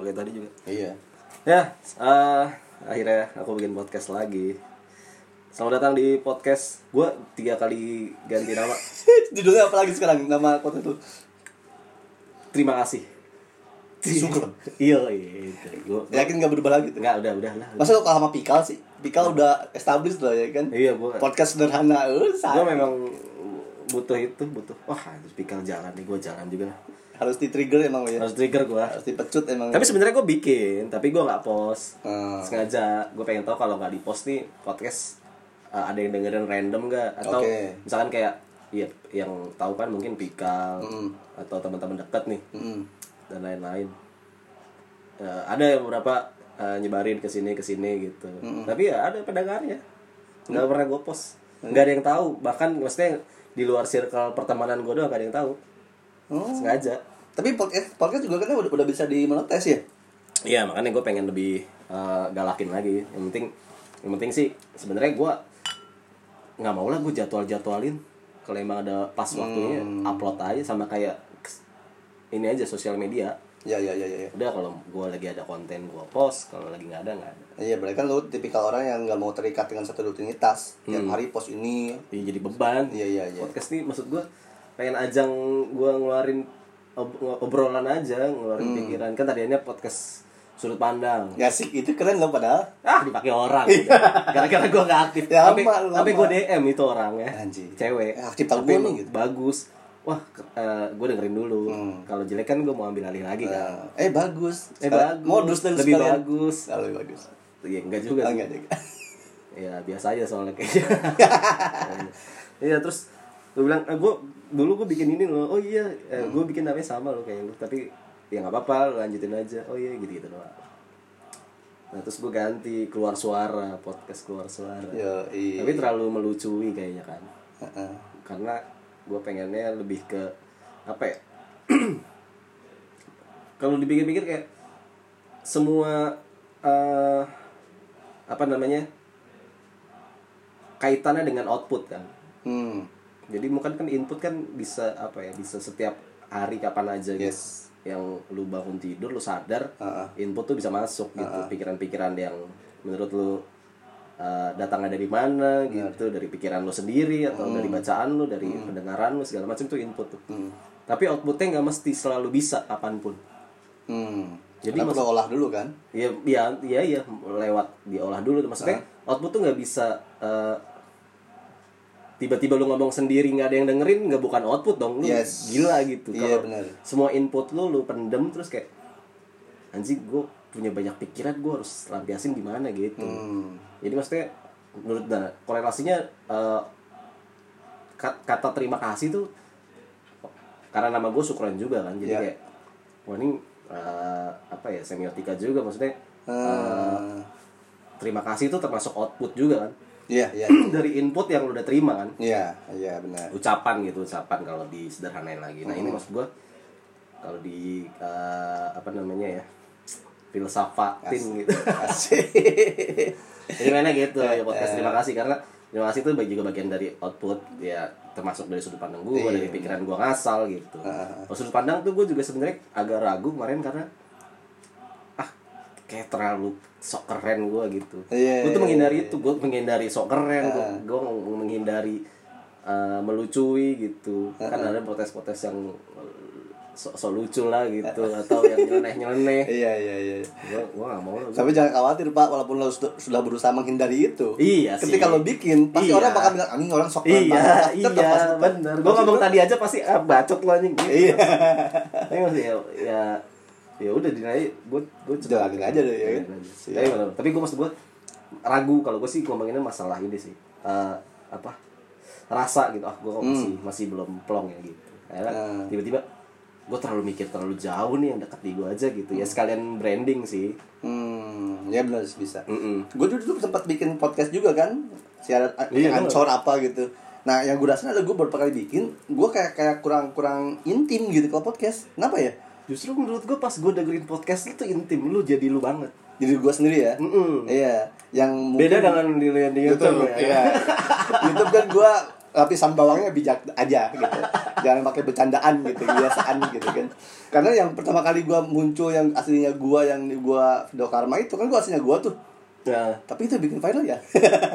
kayak tadi juga Iya. ya eh, akhirnya aku bikin podcast lagi selamat datang di podcast gue tiga kali ganti nama Judulnya apa lagi sekarang nama podcast itu? terima kasih Syukur. iya iya itu. Gua- Yakin nggak berubah lagi tuh? nggak udah udah lah Masa lo kalah sama Pikal sih? Pikal udah established lah ya kan? iya gue Podcast sederhana, eh, gue memang butuh itu butuh wah harus pikir jalan nih gue jalan juga lah harus di trigger emang ya. harus trigger gue Harus dipecut emang. tapi sebenarnya gue bikin tapi gue nggak post Hmm. sengaja gue pengen tahu kalau nggak di post nih podcast uh, ada yang dengerin random gak atau Oke. misalkan kayak iya yang tahu kan mungkin Pikal Mm. atau teman-teman dekat nih Mm-mm. dan lain-lain Eh, ada yang beberapa eh, nyebarin ke sini ke sini gitu tapi ya ada pendengarnya nggak pernah gue post nggak ada yang tahu bahkan maksudnya di luar circle pertemanan gue doang gak ada yang tahu Oh. sengaja Tapi podcast podcast juga kan udah, udah bisa dimonetes ya? Iya makanya gue pengen lebih eh, galakin lagi. Yang penting, yang penting sih sebenarnya gue nggak mau lah gue jadwal jadwalin. Kalau emang ada pas waktunya upload aja sama kayak ini aja sosial media. Ya ya ya ya. ya. Udah kalau gue lagi ada konten gue post, kalau lagi nggak ada nggak ada. Iya, berarti kan lu tipikal orang yang nggak mau terikat dengan satu rutinitas. Tiap hari post ini. Jadi, jadi beban. Iya iya iya. Podcast nih maksud gue pengen ajang gue ngeluarin ob- obrolan aja, ngeluarin pikiran. Kan tadinya podcast sudut pandang. Ya sih, itu keren loh padahal. ah dipakai orang gara-gara gue gak aktif Ya, sampai gue DM itu orangnya Anjing. cewek Eh, aktif Tapi gitu. bagus wah gue dengerin dulu Hmm. kalau jelek kan gue mau ambil alih lagi kan Nah, eh bagus. eh bagus Modus dan lebih sekalian. bagus Ah, lebih bagus. ya enggak juga Ah, enggak juga. ya biasa aja soalnya kayaknya iya terus gue bilang eh, gue dulu gue bikin ini loh oh iya eh, Hmm. gue bikin namanya sama loh kayak lu tapi ya nggak apa-apa lanjutin aja oh iya gitu gitu doang nah terus gue ganti keluar suara podcast keluar suara Yo, iya. tapi terlalu melucui kayaknya kan Heeh. karena gue pengennya lebih ke apa ya kalau dipikir-pikir kayak semua eh, apa namanya kaitannya dengan output kan Hmm. jadi mungkin kan input kan bisa apa ya bisa setiap hari kapan aja gitu Yes. yang lu bangun tidur lu sadar Heeh. input tuh bisa masuk gitu pikiran-pikiran yang menurut lu uh, datangnya dari mana gitu dari pikiran lu sendiri atau dari bacaan lu dari pendengaran lu segala macam tuh input tuh Hmm. tapi outputnya nggak mesti selalu bisa kapan pun Hmm. Jadi perlu olah dulu kan? Iya, iya, iya, iya, lewat diolah dulu. Maksudnya output tuh nggak bisa eh, tiba-tiba lu ngomong sendiri nggak ada yang dengerin, nggak bukan output dong. Lu Yes. gila gitu. Iya, Kalau semua input lu lu pendem terus kayak anjing gue punya banyak pikiran gue harus lampiasin gimana gitu. Hmm. Jadi maksudnya menurut Dana korelasinya kat- kata terima kasih tuh karena nama gue Sukron juga kan. Jadi Iya. kayak wah ini eh, apa ya semiotika juga maksudnya eh, Hmm. terima kasih itu termasuk output juga kan Iya, iya. dari input yang lu udah terima kan Iya, iya benar. ucapan gitu ucapan kalau disederhanain lagi nah ini maksud gue kalau di eh, apa namanya ya filsafatin gitu. Asik. jadi mana gitu ya podcast. Terima kasih karena terima kasih itu bagi juga bagian dari output ya termasuk dari sudut pandang gue Iya. dari pikiran gue ngasal gitu. Kalau sudut pandang tuh gue juga sebenarnya agak ragu kemarin karena ah kayak terlalu sok keren gue gitu. Iya, gue tuh iya, menghindari iya. itu gue menghindari sok keren gue gue menghindari uh, melucui gitu. Kan ada protes-protes yang sok sok lucu lah gitu atau yang nyeleneh-nyeleneh Iya, iya, iya. gue gue gak mau lah gua- Tapi jangan khawatir Pak, walaupun lo sudah sudah berusaha menghindari itu. Iya sih. Ketika lo bikin, pasti Iya. orang bakal bilang, "Anjing orang sok Iya, banget." iya, Tetep pasti- bener. Gue ngomong tadi aja pasti ah, bacot lo anjing. Gitu. Iya. Tapi maksudnya ya, ya, ya udah dinai, gue Jalanin aja deh, ya? Tapi, bener. tapi gue maksud gue ragu kalau gue sih ngomonginnya masalah ini sih Eh, apa rasa gitu ah gue masih masih belum plong ya gitu Akhirnya Hmm. tiba-tiba gue terlalu mikir terlalu jauh nih yang dekat di gue aja gitu ya sekalian branding sih Hmm, ya benar bisa. Mm-mm. Gue dulu, dulu sempat bikin podcast juga kan, siaran Iya, ansor apa gitu. Nah, yang gue rasain adalah gue baru kali bikin, gue kayak kayak kurang kurang intim gitu kalau podcast. Kenapa ya? justru menurut gue pas gue dengerin podcast itu intim lu jadi lu banget Jadi gue sendiri ya. Mm-mm. Iya, yang beda mungkin- dengan di, di YouTube, YouTube, ya iya. YouTube kan gue lapisan bawahnya bijak aja gitu jangan pakai bercandaan gitu biasaan gitu kan karena yang pertama kali gua muncul yang aslinya gua yang gua video karma itu kan gua aslinya gua tuh Nah. tapi itu bikin viral ya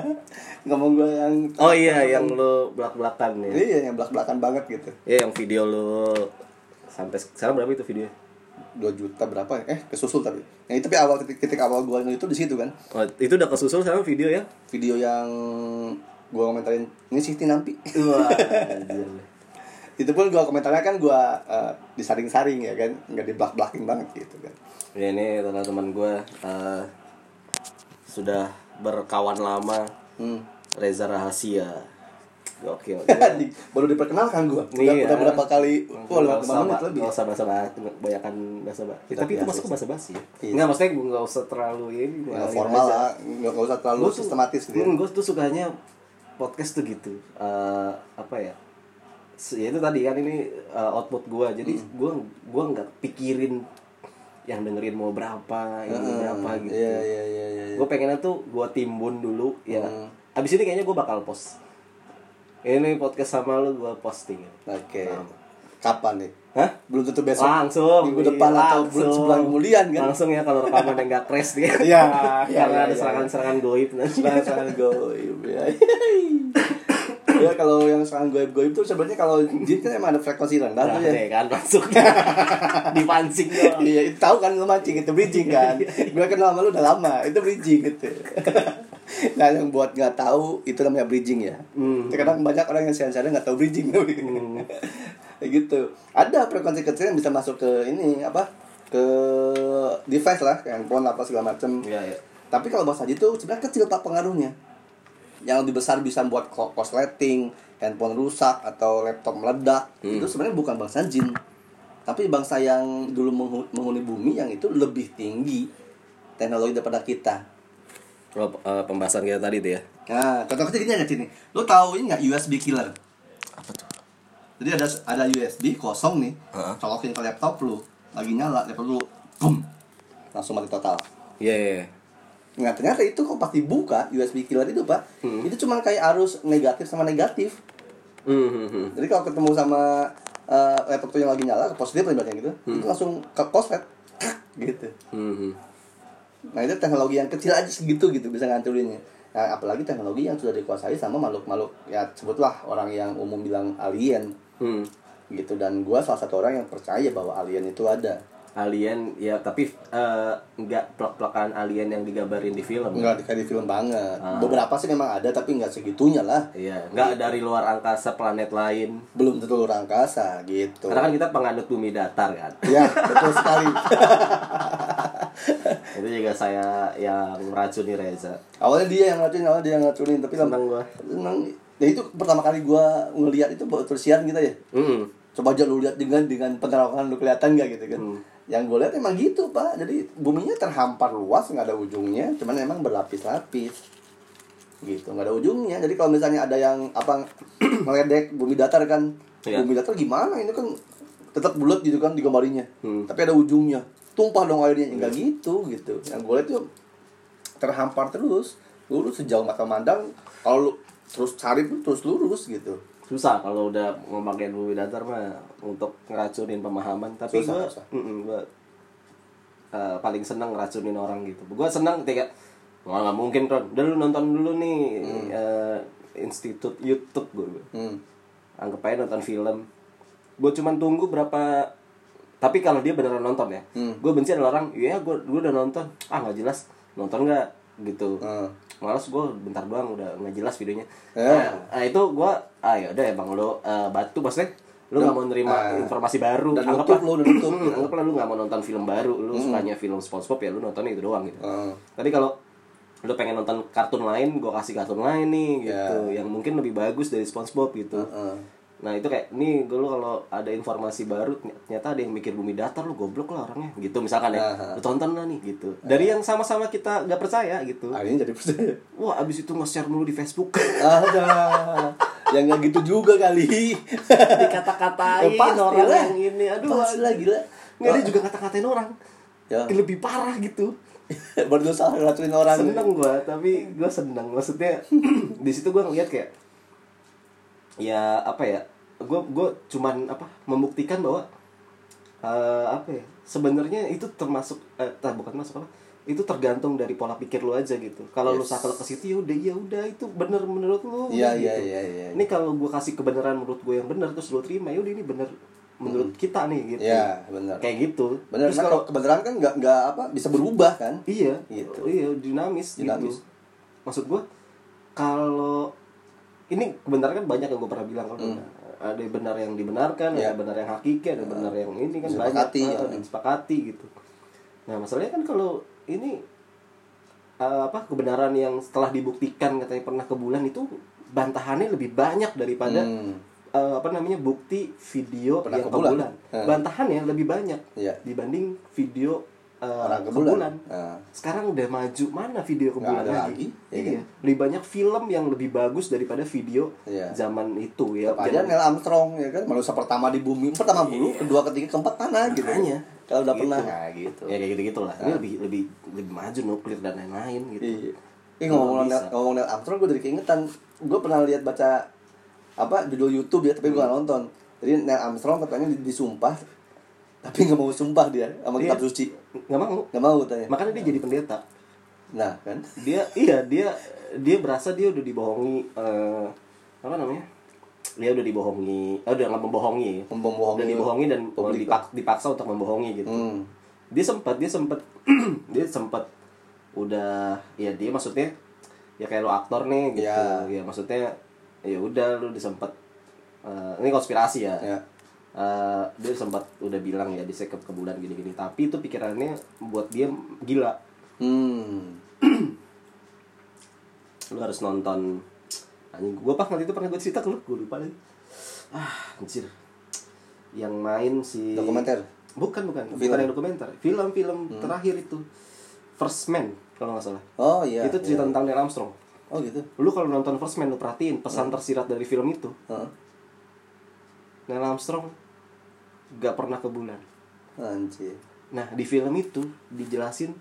ngomong gua yang Oh iya, yang lu belak-belakan ya. iya yang belak belakan banget gitu Iya, yang video lu sampai sekarang berapa itu video? 2 juta berapa ya? eh kesusul tapi yang itu tapi awal titik, titik awal gua itu di situ kan Oh, itu udah kesusul sekarang video ya? video yang gua komentarin ini Siti Nampi Wah, itu pun gua komentarnya kan gua eh, disaring-saring ya kan nggak dibelak belakin banget gitu kan Ya ini teman-teman gue uh, sudah berkawan lama hmm. Reza Rahasia. Gokil. Di- baru diperkenalkan gua udah, Iya. udah berapa kali wah lima usah, menit lebih Nggak usah bahasa banyakan bahasa basi. Kita Tapi itu masuk ke sih. bahasa basi. ya? Iya. Enggak, maksudnya gue nggak usah terlalu ini. Ya, ngalahin formal aja. lah nggak usah terlalu Gua tuh- sistematis gitu ya. Hmm, gue tuh sukanya podcast tuh gitu. Eh, apa ya? Ya itu tadi kan ini eh, output gue. Jadi gue gua nggak pikirin yang dengerin mau berapa, ini Heeh, berapa gitu. iya iya iya iya gue pengennya tuh gue timbun dulu ya abis ini kayaknya gue bakal post ini podcast sama lu gue posting oke Nah. kapan nih Hah? belum tentu besok langsung minggu depan atau bulan langsung. sebulan kemudian kan langsung ya kalau rekaman yang gak crash dia Iya, iya, karena iya, ada iya. serangan-serangan goib nanti serangan goib ya ya kalau yang serangan goib goib tuh sebenarnya kalau jin kan emang ada frekuensi rendah nah, tuh ya kan langsung dipancing doang Iya, itu tahu kan lu mancing itu bridging kan. Gue kenal sama lu udah lama, itu bridging gitu. nah, yang buat nggak tahu itu namanya bridging ya. Hmm. Kadang banyak orang yang siaran nggak tahu bridging Hmm. Gitu. Ada frekuensi kecil yang bisa masuk ke ini apa? Ke device lah, kayak handphone apa segala macem. Iya, iya. Tapi kalau bahasa itu sebenarnya kecil pak pengaruhnya. Yang lebih besar bisa buat ko- korsleting, handphone rusak atau laptop meledak. Hmm. Itu sebenarnya bukan bangsa jin. Tapi bangsa yang dulu menghu- menghuni bumi yang itu lebih tinggi teknologi daripada kita. Oh, eh, pembahasan kita tadi tuh ya Nah, contoh kecil gini aja sini. Lu tahu ini nggak USB killer? Jadi ada ada USB kosong nih, Heeh. colokin ke laptop lu, lagi nyala, laptop lu, boom, langsung mati total. iya iya, iya. Nah ternyata itu kok pas dibuka USB killer itu pak Hmm. Itu cuma kayak arus negatif sama negatif Hmm, hmm, hmm. Jadi kalau ketemu sama uh, laptop tuh yang lagi nyala ke positif ibaratnya gitu Itu langsung ke koslet gitu Hmm, hmm. Nah itu teknologi yang kecil aja segitu gitu bisa ngancurinnya Nah apalagi teknologi yang sudah dikuasai sama makhluk-makhluk Ya sebutlah orang yang umum bilang alien Hmm. gitu Dan gua salah satu orang yang percaya bahwa alien itu ada alien ya tapi eh, nggak plek-plekan alien yang digambarin di film Enggak kayak di film banget Ah. Beberapa sih memang ada tapi nggak segitunya lah Iya, nggak dari luar angkasa planet lain. Belum tentu luar angkasa gitu Karena kan kita penganut bumi datar kan. Ya, betul sekali. Itu juga saya yang meracuni Reza. awalnya dia yang ngacurin, awalnya dia yang ngacurin, tapi lama Seneng gua. senang. Ya itu pertama kali gua ngelihat itu baru terus siaran kita ya. Hmm. Coba aja lu lihat dengan dengan penerangan lu kelihatan nggak gitu kan. Hmm. Yang gue lihat emang gitu pak. Jadi buminya terhampar luas nggak ada ujungnya, cuman emang berlapis-lapis. Gitu nggak ada ujungnya. Jadi kalau misalnya ada yang apa ngeledek bumi datar kan, Iya. bumi datar gimana? Ini kan tetap bulat gitu kan digambarinya. Hmm. Tapi ada ujungnya. Tumpah dong airnya enggak gitu gitu. Yang gue lihat tuh terhampar terus lurus sejauh mata mandang kalau lu terus cari pun terus lurus gitu Susah kalau udah ngomongin bumi datar mah untuk ngeracunin pemahaman. Tapi Susah, gua, susah. mm-mm, gua eh, paling seneng ngeracunin orang gitu. Gua seneng ketika Wah nggak mungkin Ron. Udah lu nonton dulu nih eh, institut YouTube gue. hmm. anggap aja nonton film gue cuman tunggu berapa tapi kalau dia beneran nonton ya Hmm. gue benci ada orang iya gue gue udah nonton ah nggak jelas nonton nggak gitu Hmm. Malas gue bentar doang udah nggak jelas videonya Eh. nah, nah, itu gue ah ya udah emang lo eh, batu maksudnya lu nggak mau nerima Ah. informasi baru Dan anggaplah lu, dan nutup. Hmm, anggaplah lu nggak mau nonton film baru lu sukanya film SpongeBob ya lu nonton itu doang gitu Hmm. tapi kalau lu pengen nonton kartun lain gue kasih kartun lain nih gitu Ya. yang mungkin lebih bagus dari SpongeBob gitu Heeh. Nah itu kayak nih gue lu kalau ada informasi baru ternyata ada yang mikir bumi datar lu goblok lah orangnya. Gitu misalkan ya. Aha. lu tonton lah nih gitu. Dari yang sama-sama kita nggak percaya gitu. Akhirnya jadi percaya. Wah abis itu nge-share mulu di Facebook. Ada. Yang nggak gitu juga kali. Dikata-katain Ya, orang lah. yang ini aduh pasti lah. Gila nggak dia juga kata-katain orang. Ya. Lebih parah gitu. Baru salah ngelacuin orang. Seneng gue tapi gue seneng. Maksudnya di situ gue ngeliat kayak ya apa ya gue gue cuman apa membuktikan bahwa eh, apa ya sebenarnya itu termasuk eh, tak, bukan masuk apa itu tergantung dari pola pikir lu aja gitu kalau lu Yes. saklek ke situ ya udah ya udah itu bener menurut lu Iya, udah iya, gitu. iya, iya. ini kalau gue kasih kebenaran menurut gue yang benar terus lu terima ya udah ini bener menurut kita nih gitu Iya, benar. kayak gitu Benar, terus nah, kalau kalau kebenaran kan nggak nggak apa bisa berubah kan? iya Gitu. iya dinamis, Dinamis. gitu maksud gue kalau ini kebenaran kan banyak yang gue pernah bilang kan ada benar yang dibenarkan. Iya. ada benar yang hakiki ada benar yang ini kan Disepakati, banyak ya. uh, disepakati gitu nah masalahnya kan kalau ini uh, apa kebenaran yang setelah dibuktikan katanya pernah ke bulan itu bantahannya lebih banyak daripada Hmm. uh, apa namanya bukti video Pernah yang ke ke bulan. Hmm. bantahannya lebih banyak Iya. dibanding video uh, Orang ke ke bulan. bulan Nah. sekarang udah maju. Mana video ke bulan? ada lagi, lagi, ya iya. lebih banyak film yang lebih bagus daripada video Iya. zaman itu ya. Tetap aja Neil Armstrong ya kan? Manusia pertama di bumi pertama bulu kedua ketiga keempat mana gitu. Makanya. kalau udah Gitu. pernah. Nah, gitu. Ya kayak gitu gitulah ini lebih lebih lebih maju nuklir dan lain-lain gitu. Iya. Ih, ngomong. Neil, ngomong Neil Armstrong gue dari keingetan. Gue pernah lihat baca apa judul YouTube ya tapi gue Hmm. gak nonton. Jadi Neil Armstrong katanya di- disumpah tapi nggak mau sumpah dia sama Iya. kitab suci. Nggak mau. Nggak mau katanya. Makanya dia jadi pendeta. Nah kan? Dia iya dia dia berasa dia udah dibohongi eh, apa namanya? Dia udah dibohongi eh, udah nggak membohongi. Membohongi udah dibohongi dan publik. dipak- dipaksa untuk membohongi gitu. Hmm. dia sempat dia sempat dia sempat udah ya dia maksudnya ya kayak lo aktor nih gitu. Ya. ya maksudnya ya udah lu disempet eh, ini konspirasi ya. Ya Eh, dia sempat udah bilang ya di ke ke bulan gini-gini. Tapi itu pikirannya buat dia gila. Hmm. lu harus nonton. Anjing gue pas waktu itu pernah gue cerita ke lu gue lupa lagi. Ah anjir. Yang main si dokumenter? Bukan bukan. Film. bukan yang dokumenter. Film-film terakhir itu. First Man kalau nggak salah. Oh iya itu cerita iya. tentang Neil Armstrong. Oh gitu. Lu kalau nonton First Man lu perhatiin pesan tersirat dari film itu. Heeh. Neil Armstrong gak pernah ke bulan. Anjir. Nah di film itu dijelasin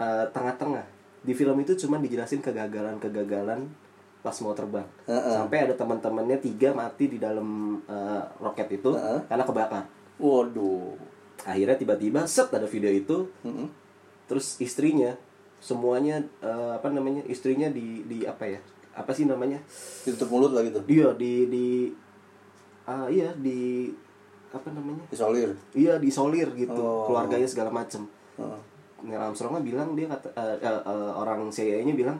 eh, tengah-tengah. Di film itu cuma dijelasin kegagalan-kegagalan pas mau terbang. Heeh. sampai ada teman-temannya tiga mati di dalam eh, roket itu Heeh. karena kebakar. Waduh. Akhirnya tiba-tiba set ada video itu. Mm-mm. terus istrinya semuanya eh, apa namanya istrinya di di apa ya apa sih namanya? Ditutup mulut lah gitu iya di di ah iya di apa namanya isolir iya disolir gitu Oh. keluarganya segala macem Heeh. Neil Armstrong bilang dia kata eh, eh, eh, orang CIA-nya bilang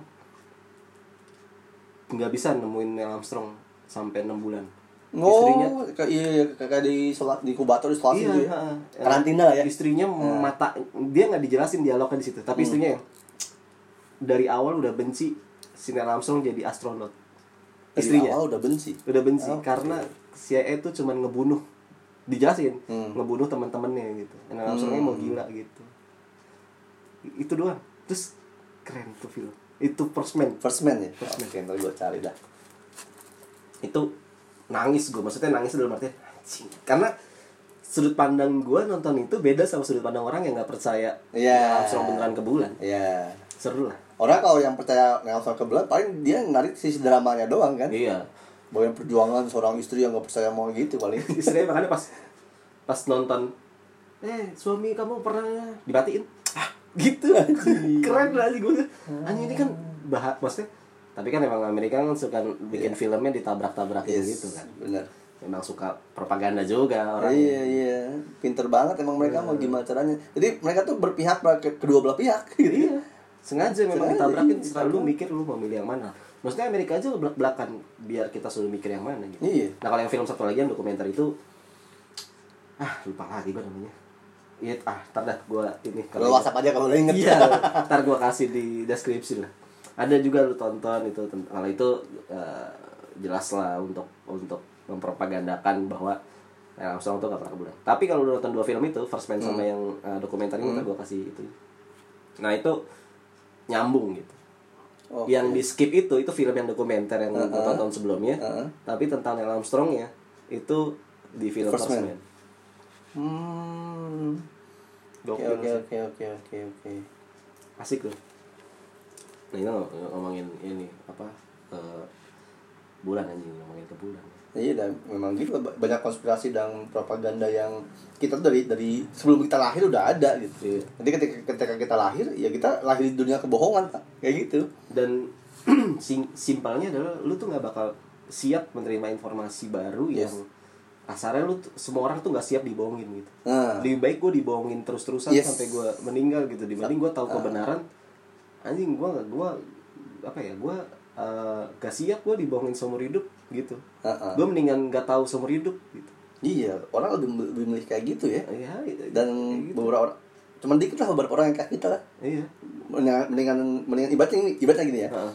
nggak bisa nemuin Neil Armstrong sampai enam bulan istrinya Oh, kayak iya, iya, kayak di sholat di kubator di sholat iya gitu ya. Karantina lah ya. istrinya mata dia nggak dijelasin dialognya di situ Hmm. tapi istrinya yang dari awal udah benci si Neil Armstrong jadi astronot Dari istrinya awal udah benci. udah benci Oke. karena CIA itu cuman ngebunuh dijelasin Hmm. ngebunuh teman-temannya gitu Neil Armstrongnya mau gila gitu itu doang terus keren tuh film itu First Man First man ya. First Man. Ntar gue cari dah. itu nangis gue maksudnya nangis dalam artian anjing karena sudut pandang gue nonton itu beda sama sudut pandang orang yang nggak percaya Iya. Neil Armstrong beneran ke bulan Iya. seru lah Orang kalau yang percaya Nelson ke bulan paling dia narik sisi dramanya doang kan. iya Yang perjuangan seorang istri yang gak percaya mau gitu paling. istrinya makanya pas pas nonton eh suami kamu pernah dibatiin ah gitu keren lah sih gue anjing ini kan bahas maksudnya tapi kan emang Amerika kan suka bikin filmnya ditabrak-tabrakin Yes, gitu kan Bener. memang suka propaganda juga orang Iya iya, pinter banget emang mereka mau gimana caranya. Jadi mereka tuh berpihak ke kedua belah pihak. Gitu. iya sengaja memang Sengaja, ditabrakin iya, selalu mikir lu mau milih yang mana maksudnya Amerika aja belak belakan biar kita selalu mikir yang mana gitu. Iya. nah kalau yang film satu lagi yang dokumenter itu ah lupa lagi gue namanya. Iya ah ntar dah gue ini Kalau WhatsApp aja kalau udah inget. iya ntar gue kasih di deskripsi lah. Ada juga lu tonton itu kalau itu eh, jelas lah untuk untuk mempropagandakan bahwa Neil Armstrong tuh gak pernah ke bulan tapi kalau lu nonton dua film itu First Man sama yang eh, dokumenter ini ntar gue kasih itu. Nah itu nyambung gitu Oke. yang di skip itu itu film yang dokumenter yang gue Uh-uh. tonton sebelumnya Uh-uh. tapi tentang Neil Armstrong ya itu di film First Man. Man, Hmm. Oke oke oke oke oke oke. asik tuh nah ini ngomongin ini apa eh, bulan anjing ngomongin ke bulan Iya dan memang gitu ba- banyak konspirasi dan propaganda yang kita tuh dari dari sebelum kita lahir udah ada gitu. Iya. Jadi ketika ketika kita lahir ya kita lahir di dunia kebohongan Pak. kayak gitu. dan sim- simpelnya adalah lu tuh nggak bakal siap menerima informasi baru Yes. yang kasarnya lu semua orang tuh nggak siap dibohongin gitu Nah, lebih baik gue dibohongin terus-terusan Yes. sampai gue meninggal gitu dibanding gue tahu Ah. kebenaran anjing gue gue apa ya gue uh, gak siap gue dibohongin seumur hidup gitu Heeh. gue mendingan gak tahu seumur hidup gitu iya orang lebih lebih milih kayak gitu ya. iya Dan kayak gitu. beberapa orang cuman dikit lah beberapa orang yang kayak kita lah. iya Mendingan mendingan, ibaratnya ini ibaratnya gini ya. Heeh.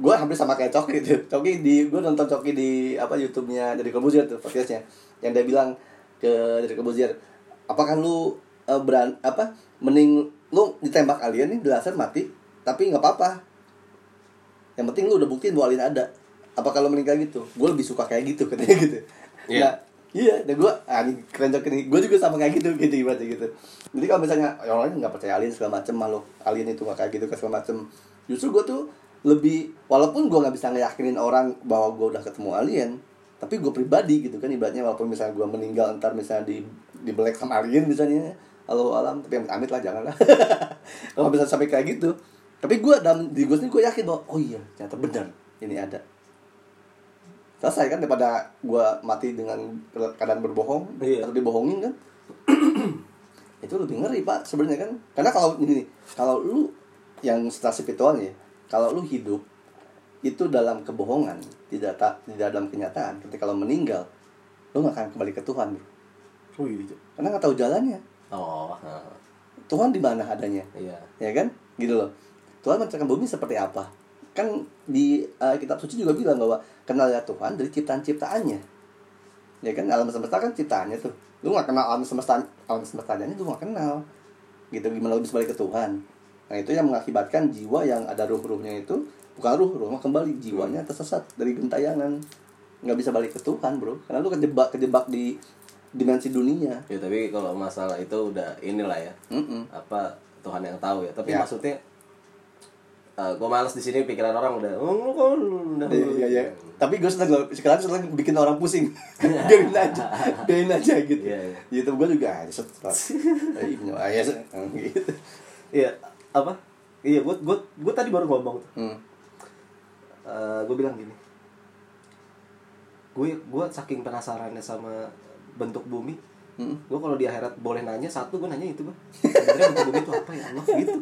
gue hampir sama kayak Coki gitu Coki di gue nonton Coki di apa YouTube-nya dari Kebuzier tuh podcastnya yang dia bilang ke dari Kebuzier apakah lu uh, beran apa mending lu ditembak alien nih laser mati tapi nggak apa-apa yang penting lu udah buktiin bahwa alien ada apa kalau meninggal gitu? Gue lebih suka kayak gitu katanya gitu. Iya. Nah, iya dan gue ah ini keren Coki nih. Gue juga sama kayak gitu gitu ibaratnya gitu. Jadi kalau misalnya orang lain nggak percaya alien segala macem malu alien itu nggak kayak gitu segala macem. Justru gue tuh lebih walaupun gue nggak bisa ngeyakinin orang bahwa gue udah ketemu alien tapi gue pribadi gitu kan ibaratnya walaupun misalnya gue meninggal ntar misalnya di di belek sama alien misalnya halo alam tapi amit amit lah jangan lah kalau bisa sampai kayak gitu. Tapi gue dalam di gue sendiri gue yakin bahwa oh iya ternyata benar ini ada selesai kan daripada gue mati dengan keadaan berbohong Iya. atau dibohongin kan? Itu lebih ngeri pak sebenarnya kan. Karena kalau ini kalau lu yang setelah spiritual ya kalau lu hidup itu dalam kebohongan tidak tak tidak dalam kenyataan. Ketika kalau meninggal lu nggak akan kembali ke Tuhan bro. Oh gitu karena nggak tahu jalannya. Oh. Tuhan di mana adanya. Iya. Ya kan? Gitu loh. Tuhan menciptakan bumi seperti apa? Kan di uh, kitab suci juga bilang bahwa kenal ya Tuhan dari ciptaan-ciptaannya. Ya kan alam semesta kan ciptaannya tuh. Lu nggak kenal alam semesta alam semestanya lu nggak kenal. Gitu gimana lu bisa balik ke Tuhan? Nah itu yang mengakibatkan jiwa yang ada ruh-ruhnya itu bukan ruh ruh kembali. Jiwanya tersesat dari gentayangan. Nggak bisa balik ke Tuhan bro. Karena lu kejebak kejebak di dimensi dunia. Ya tapi kalau masalah itu udah inilah ya. Mm-mm. apa Tuhan yang tahu ya. Tapi Ya. maksudnya gue males di sini pikiran orang udah oh kok lu udah Iya, iya, iya. Tapi gue seneng sekarang seneng bikin orang pusing. biarin aja, biarin aja gitu. Iya, iya. YouTube gue juga aja set. Eh, Ibnu Ayas gitu. iya apa iya gue gue gue tadi baru ngomong tuh Hmm. gue bilang gini gue gue saking penasarannya sama bentuk bumi Hmm. gue kalau di akhirat boleh nanya satu gue nanya itu gue sebenarnya bentuk bumi itu apa ya? Allah gitu.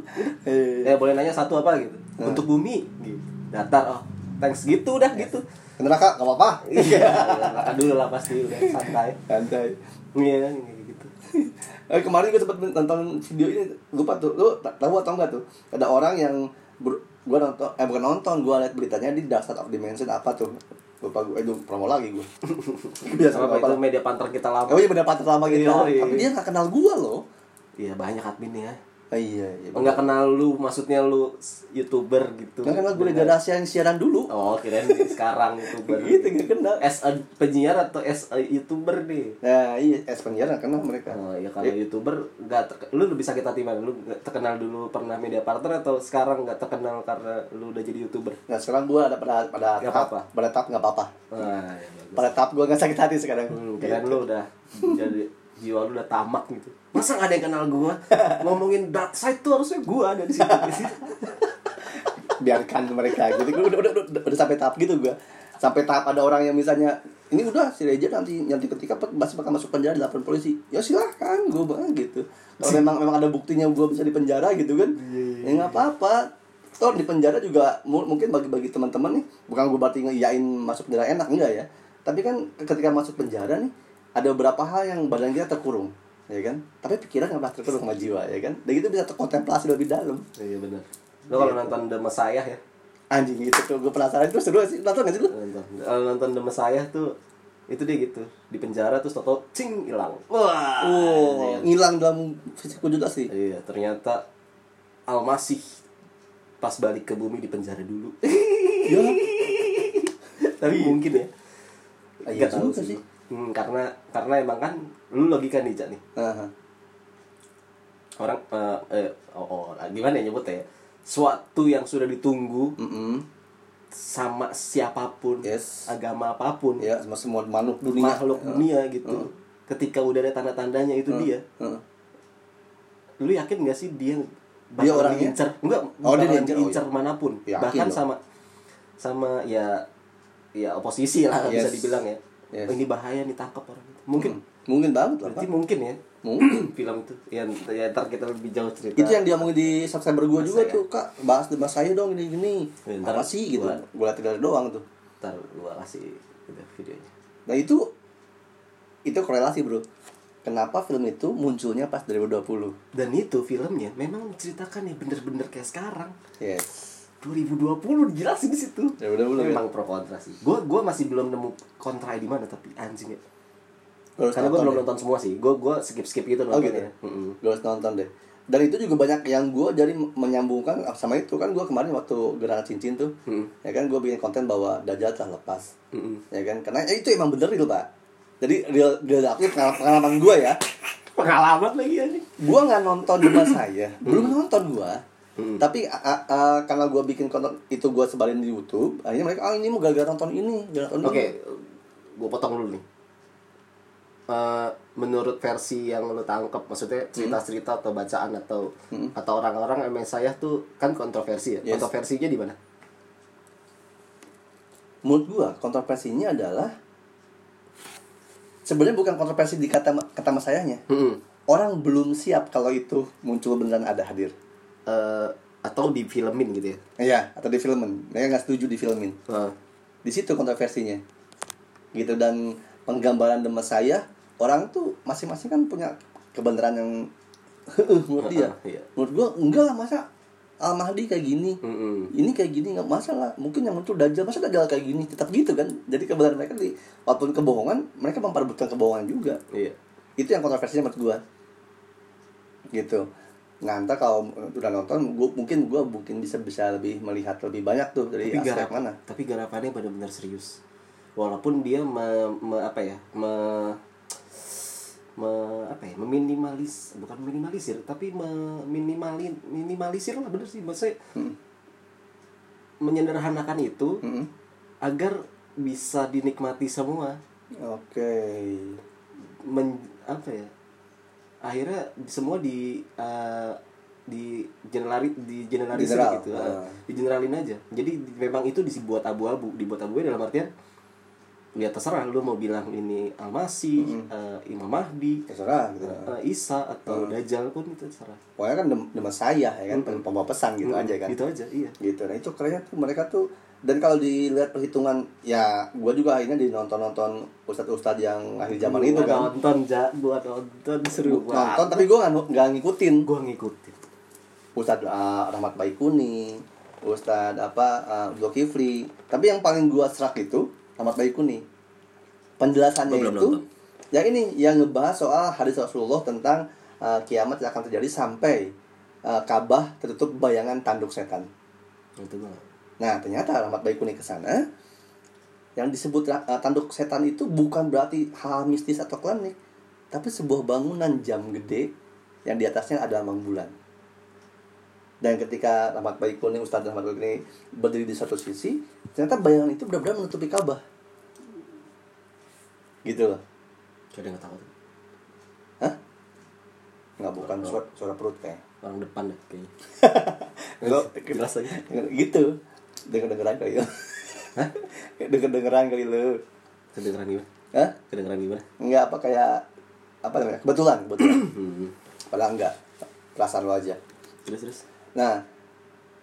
Eh, ya boleh nanya satu apa gitu. Bentuk bumi gitu. Datar oh thanks gitu udah gitu. Ke neraka gak apa-apa. iya makan dulu lah pasti udah santai. Santai. iya gitu. Eh, kemarin gue sempat nonton video ini lupa tuh lu ta- tahu atau enggak tuh? Ada orang yang ber, gue nonton eh bukan nonton gue liat beritanya di Dark Side of Dimension apa tuh lupa gue itu promo lagi gue biasa apa itu media panter kita lama. Oh iya bener pater lama gitu. Iya, iya. tapi dia gak kenal gue loh. Iya banyak adminnya Ah, iya iya Oh, nggak kenal lu maksudnya lu youtuber gitu. Gak kenal gue dari yang siaran dulu. Oh kirain sekarang youtuber. Gitu gak kenal. As a penyiar atau as a youtuber nih Nah iya, es penyiar gak kenal mereka. Oh, ya kalau youtuber nggak ter- lu lebih sakit hati mana? Lu nggak terkenal dulu pernah media partner atau sekarang nggak terkenal karena lu udah jadi youtuber? Nah sekarang gue ada pada pada Nggak tahap apa-apa. pada tahap nggak apa-apa. Wah, ya bagus. pada tahap gue nggak sakit hati sekarang. Hmm, kirain lu udah jadi jiwa lu udah tamak gitu. Masa gak ada yang kenal gua? Ngomongin dark side tuh harusnya gua ada di situ. biarkan mereka. Gitu gue udah, udah, udah, udah sampai tahap gitu gue sampai tahap ada orang yang misalnya ini udah si Reja nanti nanti ketika masih bakal masuk penjara lapor polisi. Ya silahkan gue banget gitu. Kalau memang memang ada buktinya gue bisa di penjara gitu kan ya nggak apa-apa. Toh di penjara juga mu- mungkin bagi-bagi teman-teman nih bukan gue berarti ngiyain masuk penjara enak enggak ya. Tapi kan ketika masuk penjara nih ada beberapa hal yang badan kita terkurung ya kan? Tapi pikiran nggak pernah terkurung sama jiwa ya kan? Dan itu bisa terkontemplasi lebih dalam. Iya benar. Lu kalau nonton The Messiah ya, anjing gitu tuh gue penasaran. Itu seru sih. Nonton gak sih lu? Nonton. Kalau nonton The Messiah tuh itu dia gitu. Di penjara terus toto cing hilang. Wah oh ngilang dalam fisik wujud asli iya ternyata Al-Masih pas balik ke bumi di penjara dulu. Ya tapi mungkin ya. Iya Nggak tahu sih. Hmm, karena karena emang kan lu logika nih Cak nih Aha. orang eh, eh, oh, oh, gimana ya nyebutnya ya suatu yang sudah ditunggu Mm-mm. sama siapa pun Yes. agama apa pun ya sama semua makhluk dunia makhluk dunia gitu ketika udah ada tanda-tandanya itu dia Heeh. lu yakin gak sih dia Dia orangnya? diincar enggak Oh, dia diincar, oh, diincar mana pun Yakin bahkan dong. sama sama ya ya oposisi lah bisa Yes. dibilang ya Yes. oh, ini bahaya nih tangkap orang itu. Mungkin. Mungkin banget lah berarti Pak. mungkin ya. Mungkin. Film itu. Ya, ya ntar kita lebih jauh cerita. Itu yang dia ngomongin di subscriber gue juga tuh kak. Bahas mas saya dong ini gini Ya, apa sih gitu? gua- gue liat trailer doang tuh. Ntar gua kasih udah videonya. Nah itu itu korelasi bro. Kenapa film itu munculnya pas 2020 dan itu filmnya memang menceritakan ya bener-bener kayak sekarang. Yes 2020 dijelasin di situ. 2020, Memang pro kontra sih. Gue gua masih belum nemu kontra di mana tapi anjing ya. Gua harus Karena gue nonton belum deh. nonton semua sih. Gue gua skip skip gitu Oh nontonnya. gitu. Mm-mm. Gue harus nonton deh. Dan itu juga banyak yang gue jadi menyambungkan sama itu kan gue kemarin waktu gerhana cincin tuh, Mm. ya kan gue bikin konten bahwa Dajjal telah lepas, Mm-mm. ya kan? Karena ya itu emang bener itu pak. Jadi real real aku pengalaman, gue ya, Pengalaman lagi anjing. gue nggak nonton rumah saya, belum nonton gue. Mm. Tapi a- a- a- karena gue bikin konten itu gue sebarin di YouTube, akhirnya mereka ah ini mau gara-gara nonton ini, nonton Oke, ini. gue potong dulu nih. Eh, menurut versi yang lo tangkep, maksudnya cerita-cerita atau bacaan atau atau orang-orang emang saya tuh kan kontroversi ya. Yes. Kontroversinya di mana? menurut gua kontroversinya adalah sebenarnya bukan kontroversi di kata kata mas sayanya Mm-mm. orang belum siap kalau itu muncul beneran ada hadir Eh, atau di filmin gitu ya. iya atau di filmin mereka nggak setuju di filmin Eh, di situ kontroversinya. Gitu dan penggambaran demas saya orang tuh masing-masing kan punya kebenaran yang menurut dia. Iya. menurut gua enggak lah masa Al Mahdi kayak gini? Mm-mm. ini kayak gini nggak masalah. Mungkin yang muncul dajjal masa dajjal kayak gini? Tetap gitu kan. Jadi kebenaran mereka di walaupun kebohongan mereka memperebutkan kebohongan juga. Iya. itu yang kontroversinya menurut gua. Gitu nah ntar kalau udah nonton gua mungkin gua mungkin bisa bisa lebih melihat lebih banyak tuh dari tapi aspek garap mana. tapi garapannya benar-benar serius. Walaupun dia me, me- apa ya me, me- apa ya meminimalis bukan minimalisir tapi me, minimalin minimalisir lah bener sih. Maksudnya Hmm. menyederhanakan itu Mm-mm. agar bisa dinikmati semua. Oke. Men, apa ya akhirnya semua di uh, di generali di generalisir General, gitu. uh, di generalin aja. Jadi memang itu dibuat abu-abu. Dibuat abu dalam artian ya terserah lu mau bilang ini Al-Masih, uh, Imam Mahdi, terserah gitu. uh, Isa atau Dajjal pun itu terserah. pokoknya kan dem demas saya ya kan pembawa pesan gitu Mm, aja kan. Gitu aja, iya. gitu. Nah itu kerennya tuh mereka tuh dan kalau dilihat perhitungan ya gua juga akhirnya di nonton nonton ustadz ustadz yang akhir zaman itu kan. nonton ja, gua nonton seru nonton tapi gua nggak nggak ngikutin. Gua ngikutin. ustadz uh, Rahmat Baikuni ustadz apa uh, Zulkifli. Tapi yang paling gua serak itu Rahmat Baikuni. Penjelasannya itu nonton. yang ini yang ngebahas soal hadis Rasulullah tentang uh, kiamat yang akan terjadi sampai uh, Ka'bah tertutup bayangan tanduk setan. Itu gua Nah, ternyata Rahmat Baikuni ke sana yang disebut uh, tanduk setan itu bukan berarti hal mistis atau klinik, tapi sebuah bangunan jam gede yang di atasnya ada lambang bulan. Dan ketika Rahmat Baikuni, Ustadz Rahmat Baikuni berdiri di satu sisi, ternyata bayangan itu benar-benar menutupi Ka'bah. Gitu loh. yang ketawa tuh. Hah? Nggak bukan suara, suara perut kayak. Orang depan deh kayaknya. Jelas aja. gitu. Denger-dengeran kali lo. Hah? Denger-dengeran kali lo. Kedengeran gimana? Hah? Kedengeran gimana? Enggak apa kayak apa namanya? Kebetulan, kebetulan. Hmm. Padahal enggak. Perasaan lo aja. Terus terus. Nah,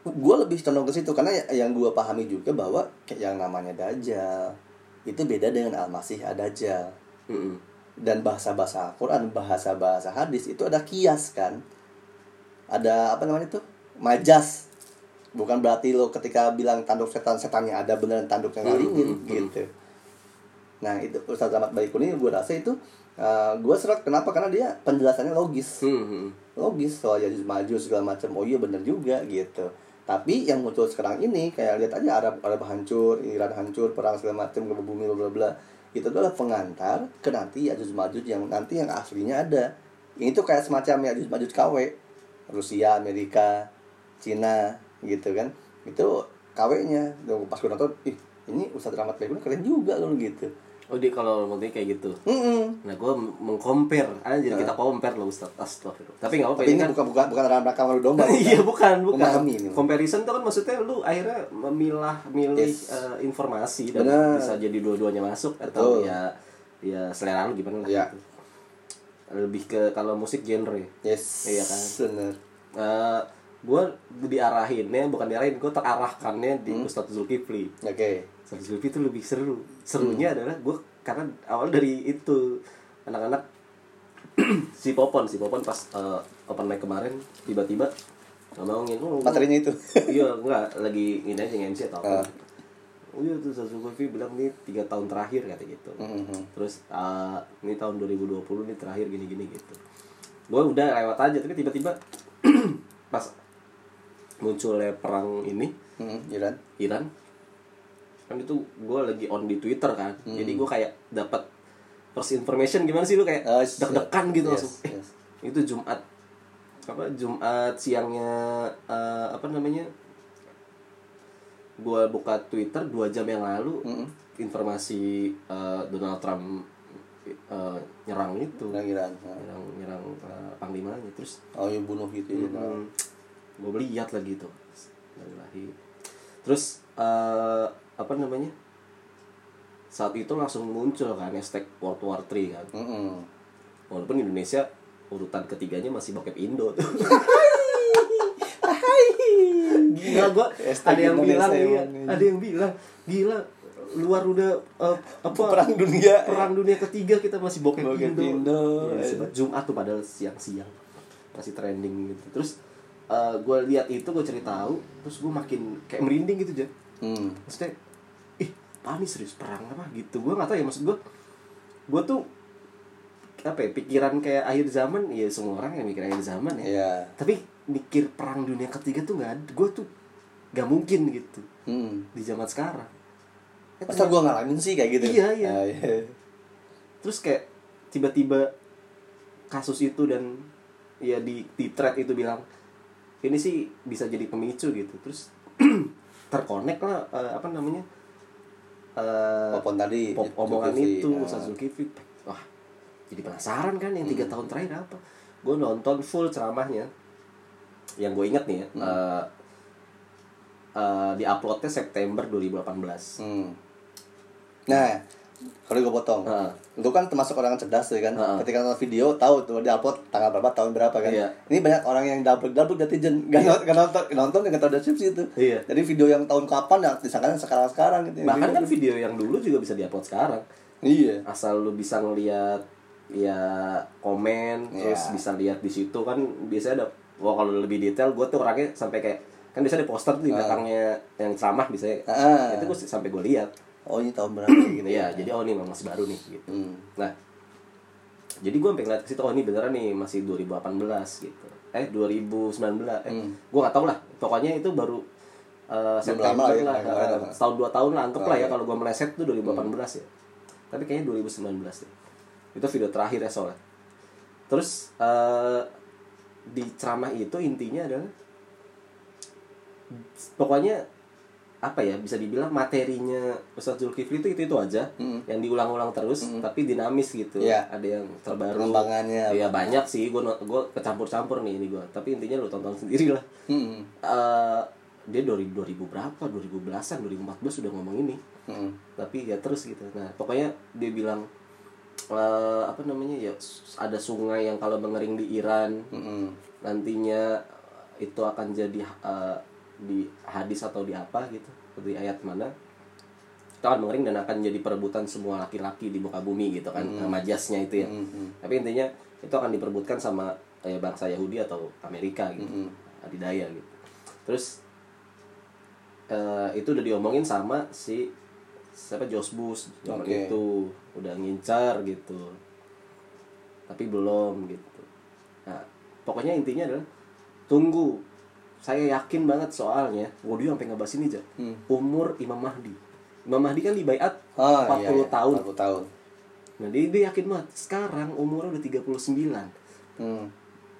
gue lebih condong ke situ karena ya- yang gue pahami juga bahwa kayak yang namanya dajjal itu beda dengan al-masih ad-dajjal Mm-mm. dan bahasa-bahasa Al-Quran, bahasa-bahasa hadis itu ada kias kan ada apa namanya tuh majas bukan berarti lo ketika bilang tanduk setan setannya ada beneran tanduk yang ngalingin Hmm, hmm, hmm. gitu. Nah itu Ustaz Ahmad Baikuni gue rasa itu gue serak kenapa? Karena dia penjelasannya logis. Hmm, hmm. logis soal jadi maju segala macam. Oh iya bener juga gitu. Tapi yang muncul sekarang ini kayak lihat aja Arab Arab hancur Iran hancur perang segala macam gempa bumi bla bla bla. Itu adalah pengantar ke nanti Yajud Majud yang nanti yang aslinya ada. Ini tuh kayak semacam Yajud Majud KW Rusia Amerika Cina gitu kan itu KW-nya. Pas gue nonton, ih ini Ustadz Rahmat Baikun keren juga loh gitu. oh dia kalau mau kayak gitu Mm-mm. nah gue mengcompare ah jadi kita compare loh Ustaz Astagfirullah tapi nggak apa-apa Tapi ini kan bukan bukan bukan dalam rangka malu domba. iya bukan bukan Memahami ini. comparison itu kan maksudnya lu akhirnya memilah milih Yes. eh, informasi dan Benar. bisa jadi dua-duanya masuk atau Betul. ya ya selera lu gimana lah Iya. gitu. lebih ke kalau musik genre Yes. Iya kan? Bener. Eh gue diarahinnya bukan diarahin gue terarahkannya di Ustadz Zulkifli Oke. Ustadz Zulkifli itu lebih seru serunya adalah gue karena awal dari itu anak-anak si Popon si Popon pas eh, open mic kemarin tiba-tiba nggak mau ngin oh, Materinya itu. iya enggak lagi ini aja nge-MC atau apa Ah. oh iya tuh Zulkifli bilang nih tiga tahun terakhir kata gitu Mhm. terus ah, ini tahun 2020 nih terakhir gini-gini gitu gue udah lewat aja tapi tiba-tiba pas munculnya perang ini Mhm, Iran. Iran kan itu gue lagi on di Twitter kan jadi gue kayak dapat first information gimana sih lu kayak Ah, deg-degan gitu yes, langsung eh, yes. itu Jumat apa Jumat siangnya eh, apa namanya gue buka Twitter dua jam yang lalu Mhm. informasi eh, Donald Trump eh, nyerang itu Iran. Nah. nyerang nyerang eh, panglimanya terus Oh, yang bunuh gitu ya. Hmm, gue lihat lagi tuh. Bismillahirrahmanirrahim. terus eh, apa namanya? Saat itu langsung muncul kan hashtag World War 3 kan. Mhm. walaupun Indonesia urutan ketiganya masih bokep Indo tuh. Gila gua ada yang bilang iya, ada yang bilang gila luar udah eh, apa Perang dunia. perang dunia ketiga kita masih bokep, Bokep Indo, Indo. Sebat Jumat tuh padahal siang-siang. Masih trending gitu. Terus gue lihat itu gue cari tahu terus gue makin kayak merinding gitu aja Hmm. maksudnya ih apa nih serius perang apa gitu gue nggak tahu ya maksud gue gue tuh apa ya pikiran kayak akhir zaman ya semua orang yang mikir akhir zaman ya Iya. tapi mikir perang dunia ketiga tuh nggak gue tuh nggak mungkin gitu Hmm. di zaman sekarang Eh, Masa gua ngalamin sih kayak gitu? Iya, iya. Ah, iya. terus kayak tiba-tiba kasus itu dan ya di di thread itu bilang ini sih bisa jadi pemicu gitu. Terus terkonek lah eh, apa namanya? Eh, Popon tadi, pop- omongan Zulkifli, itu ah. Ustaz Zulkifli wah jadi penasaran kan yang tiga tahun terakhir apa? Gue nonton full ceramahnya. Yang gue inget nih ya eh, eh, di uploadnya September 2018 Hmm. Nah, kalau gue potong, Heeh. itu kan termasuk orang yang cerdas ya kan. Heeh. Ketika nonton video, tahu tuh dia upload tanggal berapa, tahun berapa kan. Iya. Ini banyak orang yang double double netizen gak, nonton, gak nonton, gak nonton nggak tahu deskripsi itu. Iya. Jadi video yang tahun kapan ya disangka sekarang sekarang gitu. bahkan kan video yang dulu juga bisa diupload sekarang Iya. asal lu bisa ngeliat ya komen terus Iya. bisa lihat di situ kan biasanya ada wah kalau lebih detail gue tuh orangnya sampai kayak kan biasanya ada poster tuh di belakangnya yang ceramah bisa Ah. itu gue sampai gue lihat Oh ini tahun berapa gitu ya? Jadi oh ini memang masih baru nih gitu. Hmm. nah jadi gue sampai ngeliat ke situ oh ini beneran nih masih 2018 gitu. Eh 2019 eh Hmm. gue nggak tahu lah. Pokoknya itu baru eh, September lama ya, lah, lama ya. eh, setahun dua tahun lah anggap Oh, lah ya iya. kalau gue meleset tuh 2018 ya. Tapi kayaknya 2019 ya itu video terakhir ya soalnya. Terus eh, di ceramah itu intinya adalah pokoknya apa ya bisa dibilang materinya Ustadz Zulkifli itu itu itu aja Hmm. yang diulang-ulang terus tapi dinamis gitu Iya. ada yang terbaru Pengembangannya. Iya banyak sih gue gue kecampur-campur nih ini gue tapi intinya lu tonton sendiri lah Hmm. Eh, dia dari 2000 berapa 2010-an 2014 sudah ngomong ini Hmm. tapi ya terus gitu nah pokoknya dia bilang eh, apa namanya ya ada sungai yang kalau mengering di Iran Hmm. nantinya itu akan jadi eh, di hadis atau di apa gitu di ayat mana itu akan mengering dan akan jadi perebutan semua laki-laki di muka bumi gitu kan Nah, majasnya itu ya Hmm. Hmm. tapi intinya itu akan diperbutkan sama eh, bangsa Yahudi atau Amerika gitu Mm-mm. adidaya gitu terus eh, itu udah diomongin sama si siapa Josh Bush zaman Oke. itu udah ngincar gitu tapi belum gitu nah pokoknya intinya adalah tunggu saya yakin banget soalnya gue dia sampai ngebahas ini aja Hmm. umur Imam Mahdi Imam Mahdi kan dibayat Oh, 40 iya, iya. tahun 40 tahun. Nah dia, dia yakin banget sekarang umurnya udah 39 Hmm.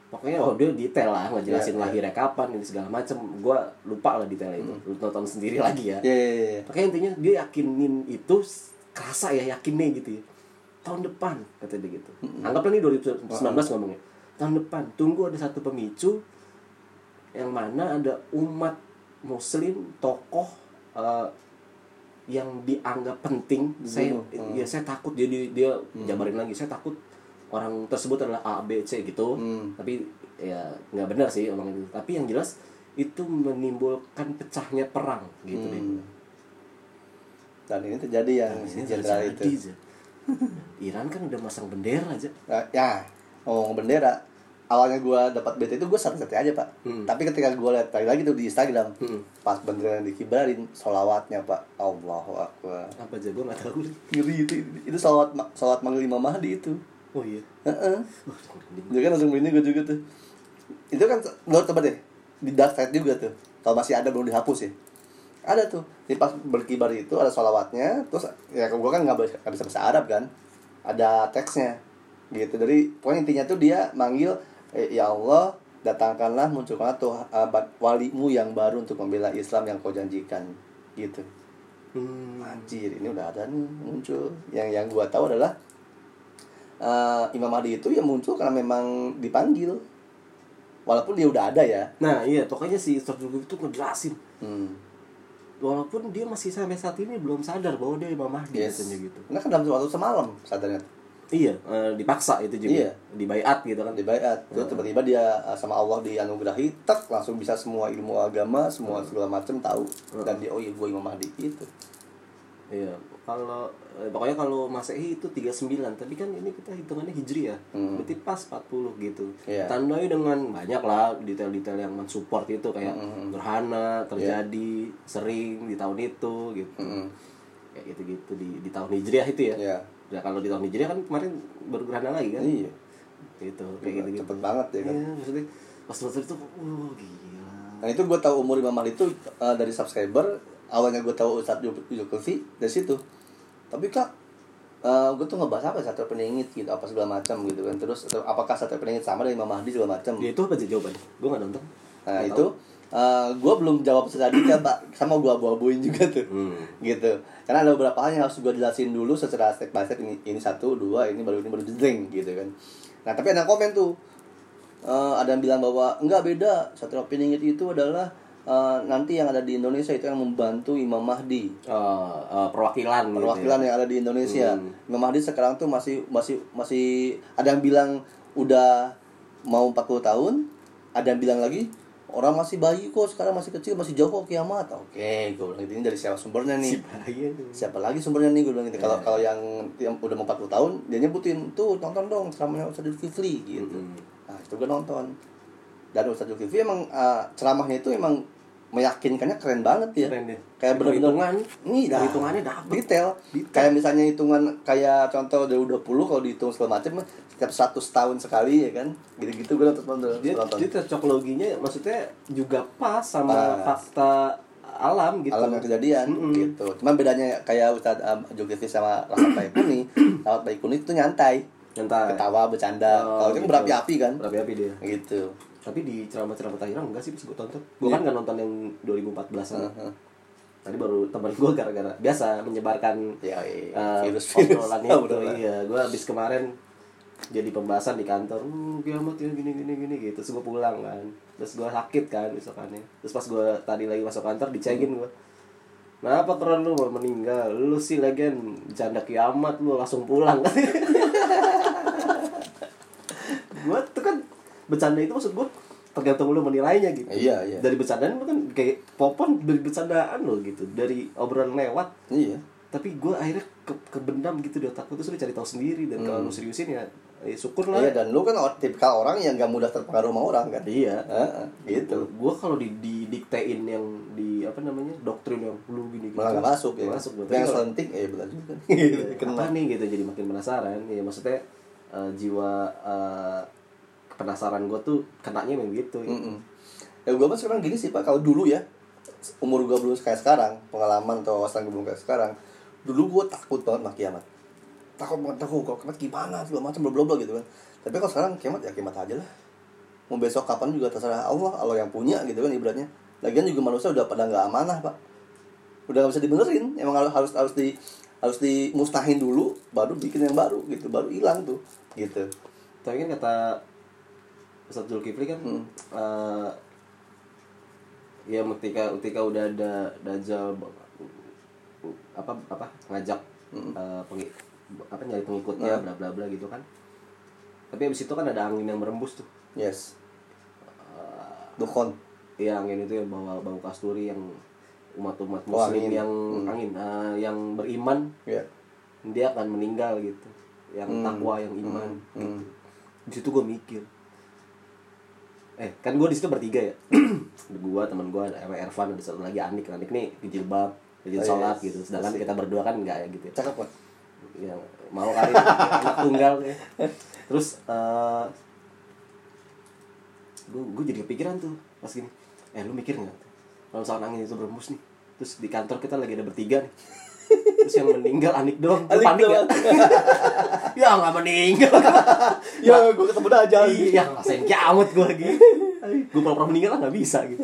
pokoknya oh dia detail lah ngejelasin Iya, iya. lahirnya kapan ini segala macem gue lupa lah detailnya itu lu tonton sendiri lagi ya Iya, iya, iya. Makanya intinya dia yakinin itu kerasa ya yakinnya gitu ya. Tahun depan kata dia gitu. Anggaplah nih 2019 ngomongnya. Tahun depan tunggu ada satu pemicu yang mana ada umat muslim tokoh eh, yang dianggap penting saya Hmm. ya saya takut dia dia, dia jabarin lagi saya takut orang tersebut adalah A B C gitu Hmm. tapi ya nggak benar sih omong itu tapi yang jelas itu menimbulkan pecahnya perang gitu Hmm. Dan ini terjadi si Ini jenderal terjadi, itu. Iran kan udah masang bendera aja. Nah, ya, ngomong bendera. Awalnya gua dapat bete itu gue santai-santai aja pak. Hmm. Tapi ketika gua lihat lagi lagi tuh di Instagram, Hmm. pas bendera yang dikibarin, solawatnya pak, Allahu Akbar. Apa aja gue nggak tahu. nih. Ngeri itu, itu solawat solawat manggil Imam Mahdi itu. Oh iya. Heeh. Wah, merinding. Dia kan langsung begini gue juga tuh. Itu kan menurut coba deh di dark side juga tuh. Kalau masih ada belum dihapus ya. Ada tuh. Di pas berkibar itu ada sholawatnya. Terus ya gue kan nggak bisa nggak bisa bahasa Arab kan. Ada teksnya gitu. Dari pokoknya intinya tuh dia manggil eh, ya Allah datangkanlah munculkanlah tuh eh, ba- walimu yang baru untuk membela Islam yang kau janjikan gitu. Hmm. Anjir, ini udah ada nih muncul. Yang yang gua tahu adalah eh, Imam Mahdi itu yang muncul karena memang dipanggil. Walaupun dia udah ada ya. Nah iya pokoknya si Ustaz Zulkifli itu ngejelasin Hmm. walaupun dia masih sampai saat ini belum sadar bahwa dia Imam Mahdi Yes. gitu. Karena kan dalam waktu semalam sadarnya Iya, eh, dipaksa itu juga. Iya. Dibayat gitu kan. di bayat. Terus tiba-tiba dia eh, sama Allah dianugerahi, tak langsung bisa semua ilmu agama, semua segala macam tahu. Dan dia oh iya gue Imam Mahdi itu. Iya, kalau eh, pokoknya kalau Masehi itu 39, tapi kan ini kita hitungannya Hijri ya. Hmm. Berarti pas 40 gitu. Iya. Tandai dengan banyak lah detail-detail yang mensupport itu kayak Hmm, gerhana terjadi sering di tahun itu gitu. Mm-mm. Kayak gitu-gitu di di tahun Hijriah itu ya. Iya. Ya kalau di tahun Hijriah kan kemarin baru gerhana lagi kan. Iya. Gitu, kayak gitu-gitu. Cepet banget ya kan. Iya, maksudnya pas nonton itu uh gila. Nah itu gue tahu umur Imam Mahdi itu uh, dari subscriber awalnya gue tahu Ustadz Zulkifli dari situ. Tapi kak, uh, gue tuh ngebahas apa satu peningit gitu apa segala macam gitu kan. Terus apakah satu peningit sama dengan Imam Mahdi segala macam. Ya itu apa aja jawabannya? Gue gak nonton. Nah itu tahu. Uh, gue belum jawab selanjutnya pak sama gue abu-abuin juga tuh. Hmm. Gitu. Karena ada beberapa hal yang harus gue jelasin dulu secara step by step ini ini satu dua ini baru ini baru jeng gitu kan. Nah tapi ada komen tuh Eh, ada yang bilang bahwa enggak beda Satria Piningit itu adalah eh, nanti yang ada di Indonesia itu yang membantu Imam Mahdi Eh, eh, perwakilan gitu ya. perwakilan yang ada di Indonesia Hmm. Imam Mahdi sekarang tuh masih masih masih ada yang bilang udah mau 40 tahun ada yang bilang lagi orang masih bayi kok sekarang masih kecil masih jauh kok kiamat oke gue bilang gitu ini dari siapa sumbernya nih si bahaya tuh. siapa lagi sumbernya nih gue bilang gitu kalau Iya. kalau yang yang udah mau 40 tahun dia nyebutin tuh tonton dong ceramahnya Ustadz Zulkifli gitu Mm-mm. nah itu gue nonton dan Ustadz Zulkifli emang uh, ceramahnya itu emang meyakinkannya keren banget ya Keren deh. kayak bener-bener Nih, dah. perhitungannya dapet. detail. Detail. kayak misalnya hitungan kayak contoh dari udah puluh kalau dihitung segala macam setiap 100 tahun sekali ya kan gitu-gitu gue nonton nonton, dia nonton. dia cocok loginya maksudnya juga pas sama Pas. fakta alam gitu alam yang kejadian Mm-mm. gitu cuman bedanya kayak Ustadz um, Zulkifli sama Rahmat Baikuni Rahmat Baikuni itu nyantai Nyantai. ketawa bercanda Oh, kalau itu gitu. berapi-api kan berapi-api dia gitu tapi di ceramah-ceramah Tahira enggak sih bisa gue tonton. Gue kan nggak nonton yang 2014 an Heeh. tadi baru teman gue gara-gara biasa menyebarkan ya iya. eh, virus-virus. obrolan itu. Obrolan. iya gue habis kemarin jadi pembahasan di kantor uh, kiamat ya gini gini gini gitu. Terus gue pulang kan. Terus gue sakit kan besokannya. Terus pas gue tadi lagi masuk kantor dicekin gue Kenapa keren lu mau meninggal? Lu sih lagian bercanda kiamat lu langsung pulang tuh kan bercanda itu maksud gua tergantung lu menilainya gitu. Iya, iya. Dari bercandaan lu kan kayak popon dari bercandaan lo gitu, dari obrolan lewat. iya Tapi gua akhirnya ke kebendam gitu di otakku terus lu cari tahu sendiri dan kalau lu seriusin ya, ya syukur lah. Hmm. Iya dan lu kan tipikal orang yang gak mudah terpengaruh sama orang kan. Iya. Heeh, gitu. Gue kalau di, di diktein yang di apa namanya doktrin yang lu gini gitu. Malah gak masuk ya. Masuk. Tapi yang kalau- selenting eh benar juga. Iya, Kena. apa nih gitu jadi makin penasaran ya maksudnya eh, jiwa eh, penasaran gue tuh kenanya memang gitu ya. Mm-mm. Ya gue mah sekarang gini sih pak, kalau dulu ya umur gue belum kayak sekarang, pengalaman atau wawasan gue belum kayak sekarang. Dulu gue takut banget sama kiamat. Takut banget takut kalau kiamat gimana segala macam bla gitu kan. Tapi kalau sekarang kiamat ya kiamat aja lah. mau besok kapan juga terserah Allah Allah yang punya gitu kan ibaratnya lagian juga manusia udah pada nggak amanah pak udah nggak bisa dibenerin emang harus harus harus di harus dimusnahin dulu baru bikin yang baru gitu baru hilang tuh gitu tapi kan kata Ustadz Zulkifli kan Hmm. eh, ya ketika ketika udah ada dajjal b- apa apa ngajak eh, pengi- apa nyari pengikutnya bla bla bla gitu kan. Tapi abis itu kan ada angin yang berembus tuh. Yes. Dukon Iya angin itu yang bawa bau kasturi yang umat-umat Oh, muslim angin. yang angin eh, yang beriman ya dia akan meninggal gitu. Yang takwa yang iman hmm. di situ gue mikir eh kan gue di situ bertiga ya. Gue teman gue ada Ervan ada satu lagi Anik. Anik nih di jilbab di Oh, sholat yes. gitu. Sedangkan kita berdua kan enggak ya gitu ya. Cakep pak. Yang mau kali anak tunggal ya. terus eh gue gue jadi kepikiran tuh pas gini. Eh lu mikir nggak? Kalau misalkan angin itu berembus nih terus di kantor kita lagi ada bertiga nih. Terus yang meninggal Anik doang. Panik ya ya nggak meninggal. Ya gue ketemu aja iya ngerasain kiamat gue lagi. Gue pura-pura meninggal lah nggak bisa gitu.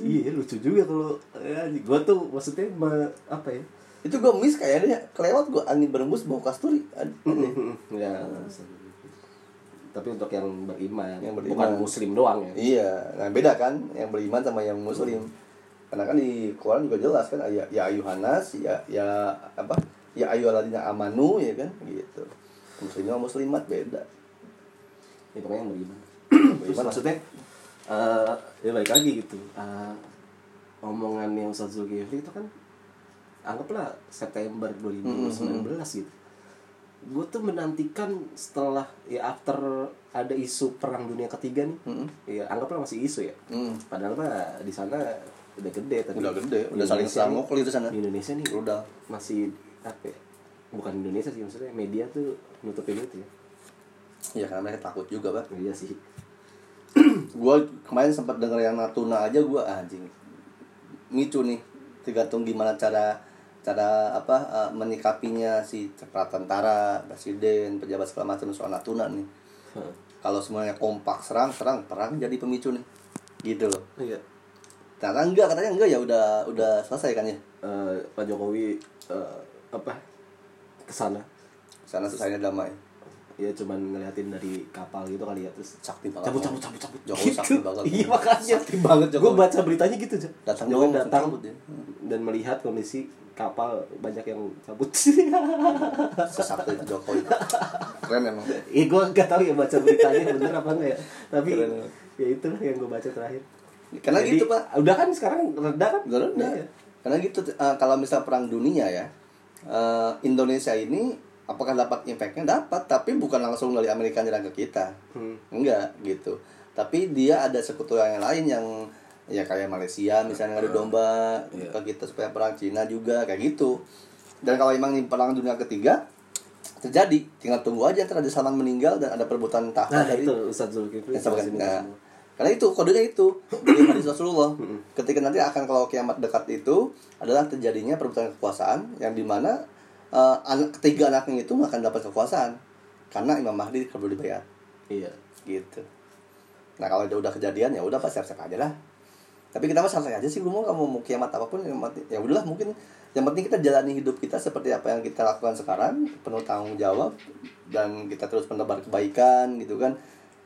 Iya lucu juga kalau ya, gue tuh maksudnya me- apa ya? Itu gue miss kayaknya. Kelewat gue angin berembus bau kasturi. Ya. Tapi untuk yang beriman, Yang bukan beriman. muslim doang ya? Iya, nah beda kan? Yang beriman sama yang muslim. Karena kan di Quran juga jelas kan ya ya ayuhanas ya ya apa? Ya ayyuhalladzina amanu ya kan gitu. Muslim muslimat beda. ya pokoknya yang beriman terus maksudnya eh ya balik lagi gitu Eh, omongan yang Ustaz Zulkifli itu kan anggaplah September 2019 gitu gue tuh menantikan setelah ya after ada isu perang dunia ketiga nih ya anggaplah masih isu ya Hmm. padahal mah di sana udah gede tapi Udah gede, di udah saling nih- selangkul itu sana. di Indonesia nih Udah. masih apa ya, bukan Indonesia sih maksudnya media tuh nutupin itu ya Ya karena mereka takut juga, Pak. iya sih Gua kemarin sempat denger yang Natuna aja gua anjing. Micu nih. Tergantung gimana cara cara apa eh, menyikapinya si tentara, presiden, pejabat segala macam soal Natuna nih. Kalau semuanya kompak serang, serang, perang jadi pemicu nih. Gitu loh. iya Ternyata enggak, katanya enggak ya udah udah selesai kan ya. Eh, Pak Jokowi eh, apa ke sana Sana selesainya damai. ya cuman ngeliatin dari kapal gitu kali ya terus Sakti banget. cabut cabut cabut cabut Jokowi sakti banget. iya makanya Sakti banget Jokowi. gue baca beritanya gitu aja Datang Jokowi datang cabut ya. dan melihat kondisi kapal banyak yang cabut Sesakti Jokowi. Keren emang. Iya gue gak tahu ya baca beritanya bener apa enggak ya Tapi Keren ya itulah yang gue baca terakhir Karena Jadi, gitu, Pak. Udah kan sekarang reda kan Udah rendah. Iya. Karena gitu eh, kalau misal perang dunia ya eh, Indonesia ini apakah dapat impactnya? Dapat tapi bukan langsung dari Amerika nyerang ke kita. Hmm. enggak gitu. Tapi dia ada sekutuan yang lain yang ya kayak Malaysia misalnya ngadu domba Iya. ke kita supaya perang Cina juga kayak gitu. Dan kalau emang ini perang dunia ketiga terjadi. Tinggal tunggu aja ntar ada meninggal dan ada perebutan tahta Nah dari itu Ustadz Zulkifli. Nah. Karena itu kodenya itu dari hadis Rasulullah. Ketika nanti akan kalau kiamat dekat itu adalah terjadinya perebutan kekuasaan yang di mana eh, anak ketiga anaknya itu akan dapat kekuasaan. Karena Imam Mahdi perlu dibayar. Iya. Gitu. Nah kalau udah, udah kejadian ya udah pas siap-siap aja lah. Tapi kita mah santai aja sih gue mau kamu mau kiamat apa pun ya udahlah mungkin yang penting kita jalani hidup kita seperti apa yang kita lakukan sekarang penuh tanggung jawab dan kita terus menebar kebaikan gitu kan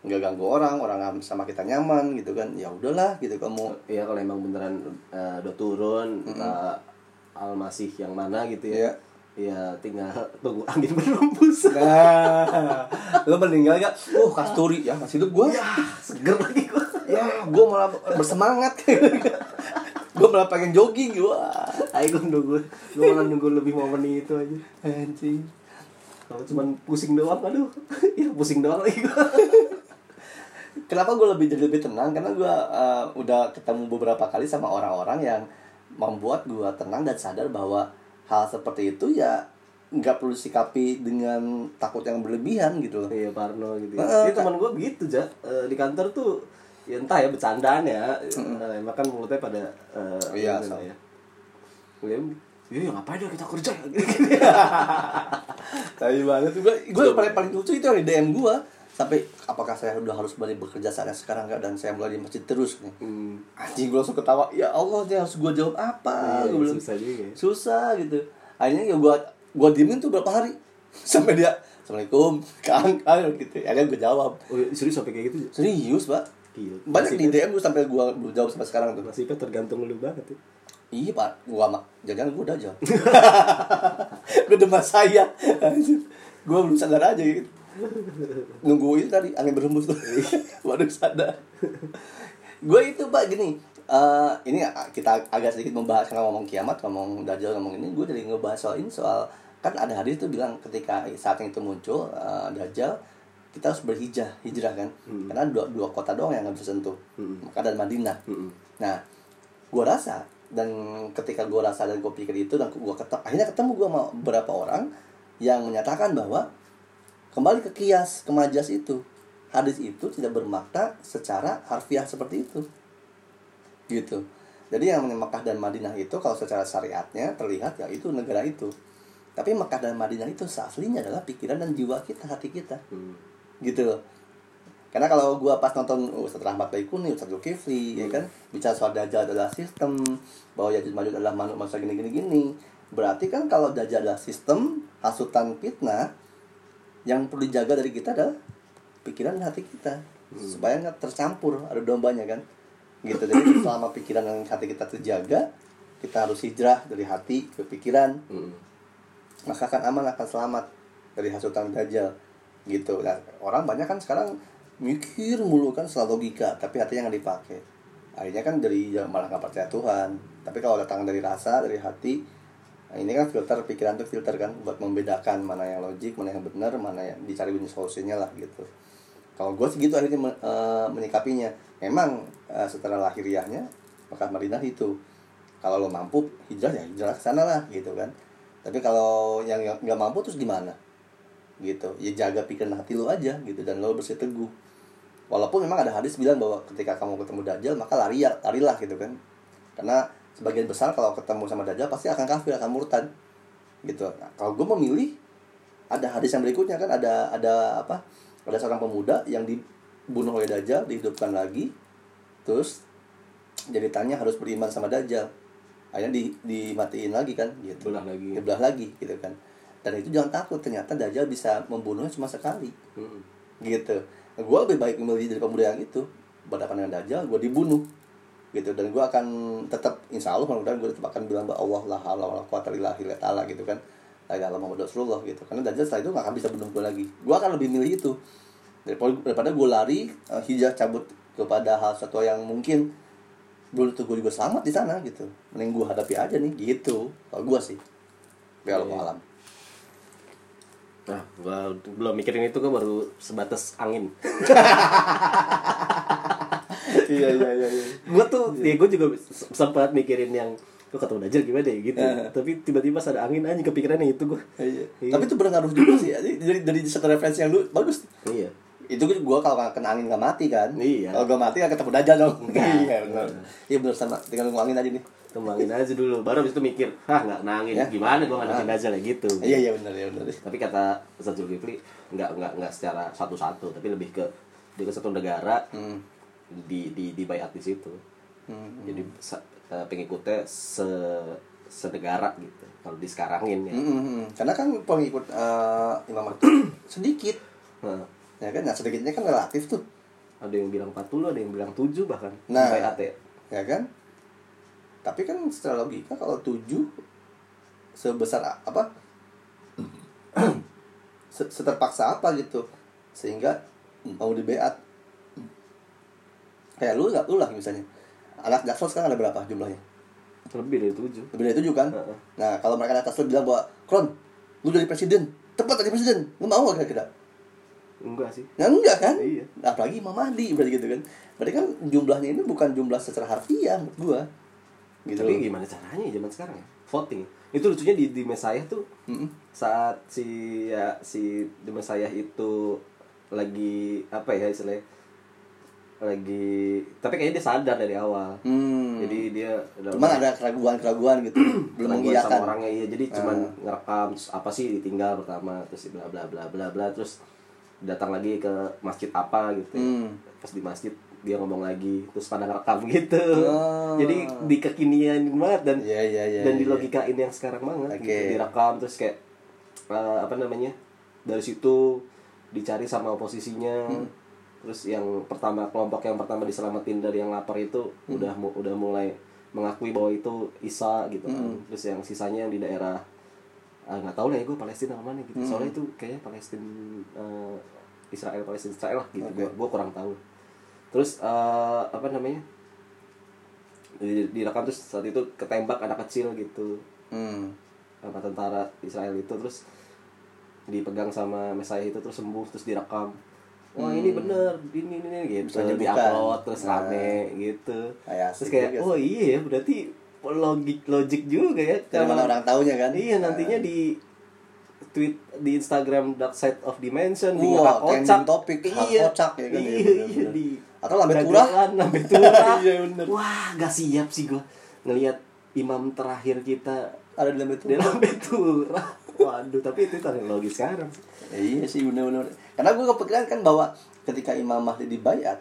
nggak ganggu orang orang sama kita nyaman gitu kan. Ya udahlah gitu kamu. Iya kalau emang beneran eh, udah turun entah Al-Masih yang mana gitu ya Iya. Ya tinggal tunggu angin berembus nah. Lo meninggal gak oh kasturi. Ya masih hidup gue Ya seger lagi gua. Ya gue malah bersemangat. Gue malah pengen jogging. Gue Ayo gua nunggu Gua malah nunggu lebih momen itu aja. Anjing. Kalau cuman pusing doang aduh. Ya pusing doang lagi gua Kenapa gue lebih jadi lebih tenang? Karena gue uh, udah ketemu beberapa kali sama orang-orang yang membuat gue tenang dan sadar bahwa hal seperti itu ya nggak perlu sikapi dengan takut yang berlebihan gitu loh. Iya Parno gitu ya. Ini teman gua gitu ja. Eh, Di kantor tuh Ya entah ya bercandaan ya. Eh, Makan mulutnya pada eh, Iya, so. ya. Ya, ya ngapain ya kita kerja? Tapi banget gue gue paling paling lucu itu yang di DM gue sampai apakah saya udah harus balik bekerja saat sekarang nggak? Dan saya mulai di masjid terus nih. Hmm. anjing gue langsung ketawa ya Allah dia harus gue jawab apa? Iya, Gua bilang, susah juga ya. susah gitu. Akhirnya ya gue gue diemin tuh berapa hari. Sampai dia assalamualaikum kang. Kang gitu akhirnya gue jawab. Oh, iya, serius sampai kayak gitu? serius pak. Gila. banyak di DM gue sampai gue belum jawab sampai sekarang tuh. Nasibnya tergantung lu banget ya. iya pak. Gue mak jangan gue udah jawab. Gue demas saya. Gue belum sadar aja gitu nunggu itu tadi angin berhembus tuh. Baru sadar. Gue itu pak gini eh, ini kita agak sedikit membahas karena ngomong kiamat ngomong dajjal ngomong ini gue jadi ngebahas soal ini soal kan ada hadis tuh bilang ketika saat itu muncul eh, dajjal kita harus berhijrah hijrah kan? Karena dua, dua kota doang yang nggak bisa sentuh Mekah dan Madinah. Mm-mm. nah gue rasa dan ketika gue rasa dan gue pikir itu dan gue ketemu akhirnya ketemu gue sama beberapa orang yang menyatakan bahwa kembali ke kias ke majas itu. Hadis itu tidak bermakna secara harfiah seperti itu. Gitu. Jadi yang Mekah dan Madinah itu kalau secara syariatnya terlihat ya itu negara itu. Tapi Mekah dan Madinah itu aslinya adalah pikiran dan jiwa kita hati kita. Hmm. gitu. Loh karena kalau gua pas nonton Ustadz Rahmat Baikuni, Ustadz Zulkifli, ya kan? Bicara soal dajjal adalah sistem, bahwa Yajud Majud adalah masa gini gini gini, berarti kan kalau dajjal adalah sistem, hasutan fitnah, yang perlu dijaga dari kita adalah pikiran dan hati kita, supaya nggak tercampur ada dombanya kan, gitu. Jadi selama pikiran dan hati kita terjaga, kita harus hijrah dari hati ke pikiran, Mm. maka akan aman akan selamat dari hasutan dajjal gitu. Nah, orang banyak kan sekarang mikir mulu kan soal logika tapi hatinya nggak dipakai. Akhirnya kan dari ya malah nggak percaya Tuhan. Tapi kalau datang dari rasa dari hati nah ini kan filter pikiran tuh filter kan buat membedakan mana yang logik mana yang benar mana yang dicari bunyi solusinya lah gitu. Kalau gue segitu akhirnya eh, menyikapinya. Memang eh, setelah lahiriahnya Mekah Madinah itu kalau lo mampu hijrah ya hijrah ke sana lah gitu kan. Tapi kalau yang nggak mampu terus gimana? Gitu. Ya jaga pikiran hati lo aja gitu dan lo bersih teguh. Walaupun memang ada hadis bilang bahwa ketika kamu ketemu dajjal maka lari ya larilah gitu kan. Karena sebagian besar kalau ketemu sama dajjal pasti akan kafir akan murtad. Gitu. Nah, kalau gue memilih ada hadis yang berikutnya kan ada ada apa ada seorang pemuda yang dibunuh oleh dajjal dihidupkan lagi terus jadi tanya harus beriman sama dajjal. Akhirnya di dimatiin lagi kan gitu. Belah lagi. dibelah lagi gitu kan. Dan itu jangan takut ternyata dajjal bisa membunuhnya cuma sekali. Mm. gitu. Gue lebih baik memilih dari pemuda yang itu. Berhadapan dengan dajjal gue dibunuh gitu. Dan gue akan tetap insya Allah mudah-mudahan gue tetap akan bilang bahwa Allah lah Allah Allah kuat illa billah ta'ala gitu kan. La ilaha Rasulullah gitu. Karena dajjal setelah itu gak akan bisa bunuh gue lagi. Gue akan lebih milih itu. Daripada, gue lari uh, hijrah cabut kepada hal satu yang mungkin belum tentu gue juga selamat di sana gitu. Mending gue hadapi aja nih gitu. Kalau gue sih. Biar Iya. alam. Nah, gua belum mikirin itu gua baru sebatas angin. iya iya iya iya gua tuh ya gua juga sempat mikirin yang gua ketemu Dajjal gimana ya gitu. Eh. Tapi tiba-tiba ada angin aja kepikirannya itu gua. Iya. Iya. Tapi itu berpengaruh juga sih. Jadi dari dari satu referensi yang lu bagus. Iya. Itu gua kalau kena angin nggak mati kan. Iya. Kalau gua mati kan ketemu dajjal dong. Iya benar. Iya benar sama. Tinggal nunggu angin aja nih. Kembangin aja dulu, baru habis itu mikir, ah nggak kena angin, Ya. gimana gua ngadepin Ah. Dajjal ya gitu. Iya iya benar ya benar. Tapi kata Ustaz Zulkifli nggak nggak nggak secara satu-satu, tapi lebih ke ke satu negara Hmm. Di di di bayat di situ. Hmm. Jadi eh, pengikutnya se senegara gitu. Kalau disekarangin ya. Hmm, hmm, hmm. Karena kan pengikut eh, Imam Mahdi sedikit. Nah, Ya kan? Nah, sedikitnya kan relatif tuh. ada yang bilang 40, ada yang bilang 7 bahkan. Nah. di bayat ya. Ya kan? Tapi kan secara logika kalau tujuh sebesar a- apa? Se- Seterpaksa apa gitu sehingga mau dibeat kayak lu nggak lu lah misalnya anak jaksel sekarang ada berapa jumlahnya Lebih dari 7. lebih dari tujuh kan Heeh. nah kalau mereka atas lu bilang bahwa Kron lu jadi presiden tepat jadi presiden lu mau gak kira-kira Enggak sih. Nah enggak kan? Iya. Apalagi Imam Mahdi berarti gitu kan. Berarti kan jumlahnya ini bukan jumlah secara harfiah menurut gua. Gitu. Tapi gimana caranya ya zaman sekarang ya? Voting. Itu lucunya di di Mesayah tuh Mm-mm. saat si ya si di Mesayah itu lagi apa ya istilahnya lagi tapi kayaknya dia sadar dari awal Hmm. jadi dia udah- Cuman ada keraguan-keraguan gitu. Belum keraguan sama mengiyakan. orangnya iya jadi cuman Ah. ngerekam terus apa sih ditinggal pertama terus bla bla bla bla bla terus datang lagi ke masjid apa gitu ya. Hmm. pas di masjid dia ngomong lagi terus pada ngerekam gitu Oh. jadi di kekinian banget dan Iya, iya, iya, dan iya. di logika ini yang sekarang banget Oke. gitu. direkam terus kayak eh, apa namanya dari situ dicari sama oposisinya Hmm. Terus yang pertama kelompok yang pertama diselamatin dari yang lapar itu Hmm. udah mu- udah mulai mengakui bahwa itu Isa gitu kan. Hmm. terus yang sisanya yang di daerah ah, nggak tahu lah ya gue Palestina apa mana gitu Hmm. soalnya itu kayaknya Palestina eh, Israel Palestina Israel lah gitu Oke. gue kurang tahu terus eh, apa namanya di, direkam terus saat itu ketembak anak kecil gitu Hmm. sama tentara Israel itu terus dipegang sama Mesaya itu terus sembuh terus direkam wah ini bener ini ini, ini gitu Hmm. Bisa dibuka. diupload terus Nah. rame gitu Kayak terus kayak juga oh iya ya berarti logik logik juga ya Dari mana orang taunya kan? iya nantinya di tweet di Instagram Dark Side of Dimension di ngakak trending topik, iya kocak ya kan, iya ya, iya bener-bener. di Atau lambe turah. lambe turah Iya, bener. wah gak siap sih gua ngelihat imam terakhir kita Ada di dalam itu. di lambe turah waduh tapi itu teknologi sekarang Iya sih benar-benar. Karena gue kepikiran kan bahwa ketika Imam Mahdi dibayat,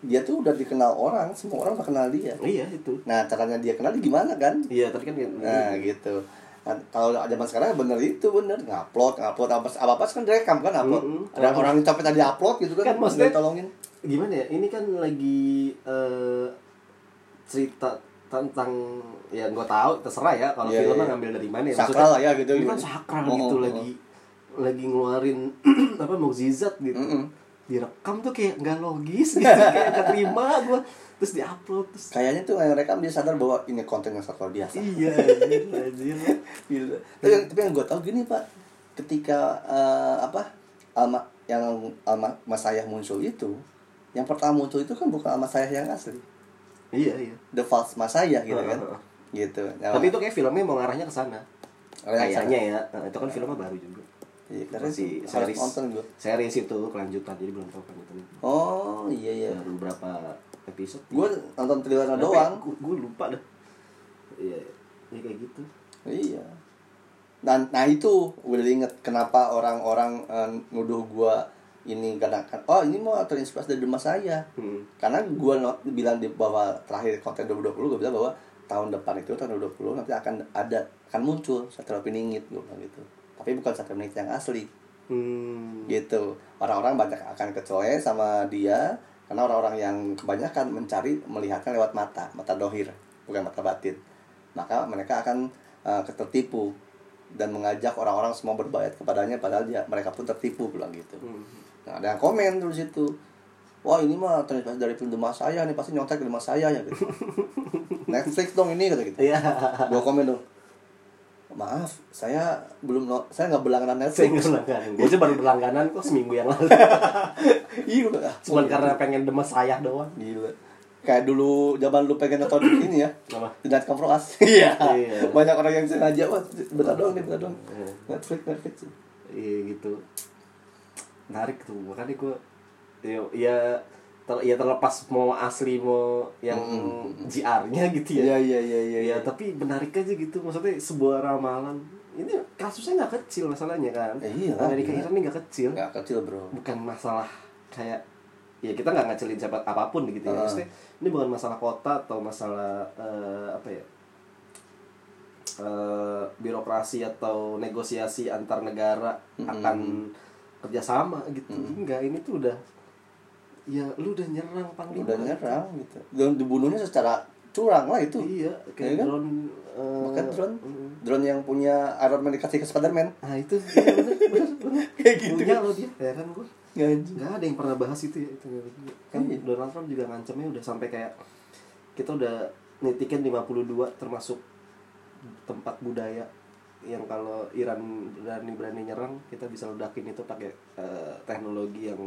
dia tuh udah dikenal orang, semua orang udah kenal dia. iya itu Nah, caranya dia kenal gimana kan? iya tadi kan Nah, gitu. Nah, kalau zaman sekarang bener itu bener ngupload, ngupload apa apa apa kan direkam kan upload. Mm-mm. Ada orang yang capek tadi upload gitu kan, Kan maksudnya- tolongin. gimana ya ini kan lagi eh, cerita tentang ya gue tahu terserah ya kalau Iya, filmnya iya. ngambil dari mana ya Sakral lah ya gitu. ini kan sakral Oh, gitu oh, oh. Lagi ngeluarin apa mukjizat gitu. Mm-mm. direkam tuh kayak nggak logis gitu kayak nggak terima gue terus diupload terus Kayaknya tuh yang rekam dia sadar bahwa ini konten yang sakral biasa. iya anjir, anjir. Tapi, yang- tapi yang gue tahu gini pak, ketika eh, apa alma yang alma masayah muncul itu, yang pertama muncul itu kan bukan alma saya yang asli, iya iya. The false masayah gitu kan, Heeh. gitu. Nah, tapi itu kayak filmnya mau ngarahnya ke sana. Arahnya ke kayaknya ya. Nah, itu kan filmnya baru juga Iya, karena sih series nonton gue. series itu kelanjutan jadi belum tahu kelanjutan Oh iya iya. baru berapa episode Gue nonton trailernya doang. Gue lupa dah. Iya, ya kayak gitu. Iya. Dan nah itu udah inget kenapa orang-orang eh, nuduh gue ini kadang kan oh ini mau terinspirasi dari rumah saya Hmm. karena gue bilang di bahwa terakhir konten 2020 gue bilang bahwa tahun depan itu tahun 2020 nanti akan ada akan muncul satelit piningit gue bilang gitu tapi bukan piningit yang asli. Hmm. gitu. Orang-orang banyak akan kecoe sama dia karena orang-orang yang kebanyakan mencari melihatnya lewat mata mata dohir bukan mata batin. Maka mereka akan uh, tertipu dan mengajak orang-orang semua berbayat kepadanya padahal dia mereka pun tertipu bilang gitu. Hmm. nah ada yang komen tuh di situ. Wah ini mah terinspirasi dari film rumah saya nih pasti nyontek di rumah saya ya gitu. Netflix dong ini kata gitu. Iya. gua komen dong maaf saya belum no- saya nggak berlangganan Saya Netflix berlangganan. Gue sih baru berlangganan kok seminggu yang lalu. iya ah, Cuman karena pengen demes sayah doang. Gila. Kayak dulu zaman lu pengen nonton ini ya. Apa? Us. Iya. Iya. Banyak orang yang sengaja wah bentar doang nih, bentar doang. Iya. Netflix, Netflix. Iya gitu. Menarik tuh. Makanya gue ya, ya ter, ya terlepas mau asli mau yang GR-nya gitu ya. Iya, iya, iya, iya. Ya, tapi menarik aja gitu. Maksudnya sebuah ramalan. Ini kasusnya nggak kecil masalahnya kan. Eh, iya, Amerika iya. Iran ini nggak kecil. Enggak kecil, Bro. bukan masalah kayak ya kita nggak ngacilin siapa apa pun gitu ya Ah. maksudnya ini bukan masalah kota atau masalah eh, apa ya eh, birokrasi atau negosiasi antar negara Mm-mm. akan kerjasama gitu enggak ini tuh udah ya lu udah nyerang panglima Udah nyerang gitu. Dan dibunuhnya secara curang lah itu. iya kayak Iya kan? drone Maka drone mm. drone yang punya Iron Man dikasih ke Spider-Man. nah itu iya, bener bener bener Kayak gitu. punya lo dia ya Ya, anjing. nggak ada yang pernah bahas itu ya itu kan Iya. Donald Trump juga ngancamnya udah sampai kayak kita udah nitikin 52 termasuk tempat budaya yang kalau Iran berani berani nyerang kita bisa ledakin itu pakai eh, teknologi yang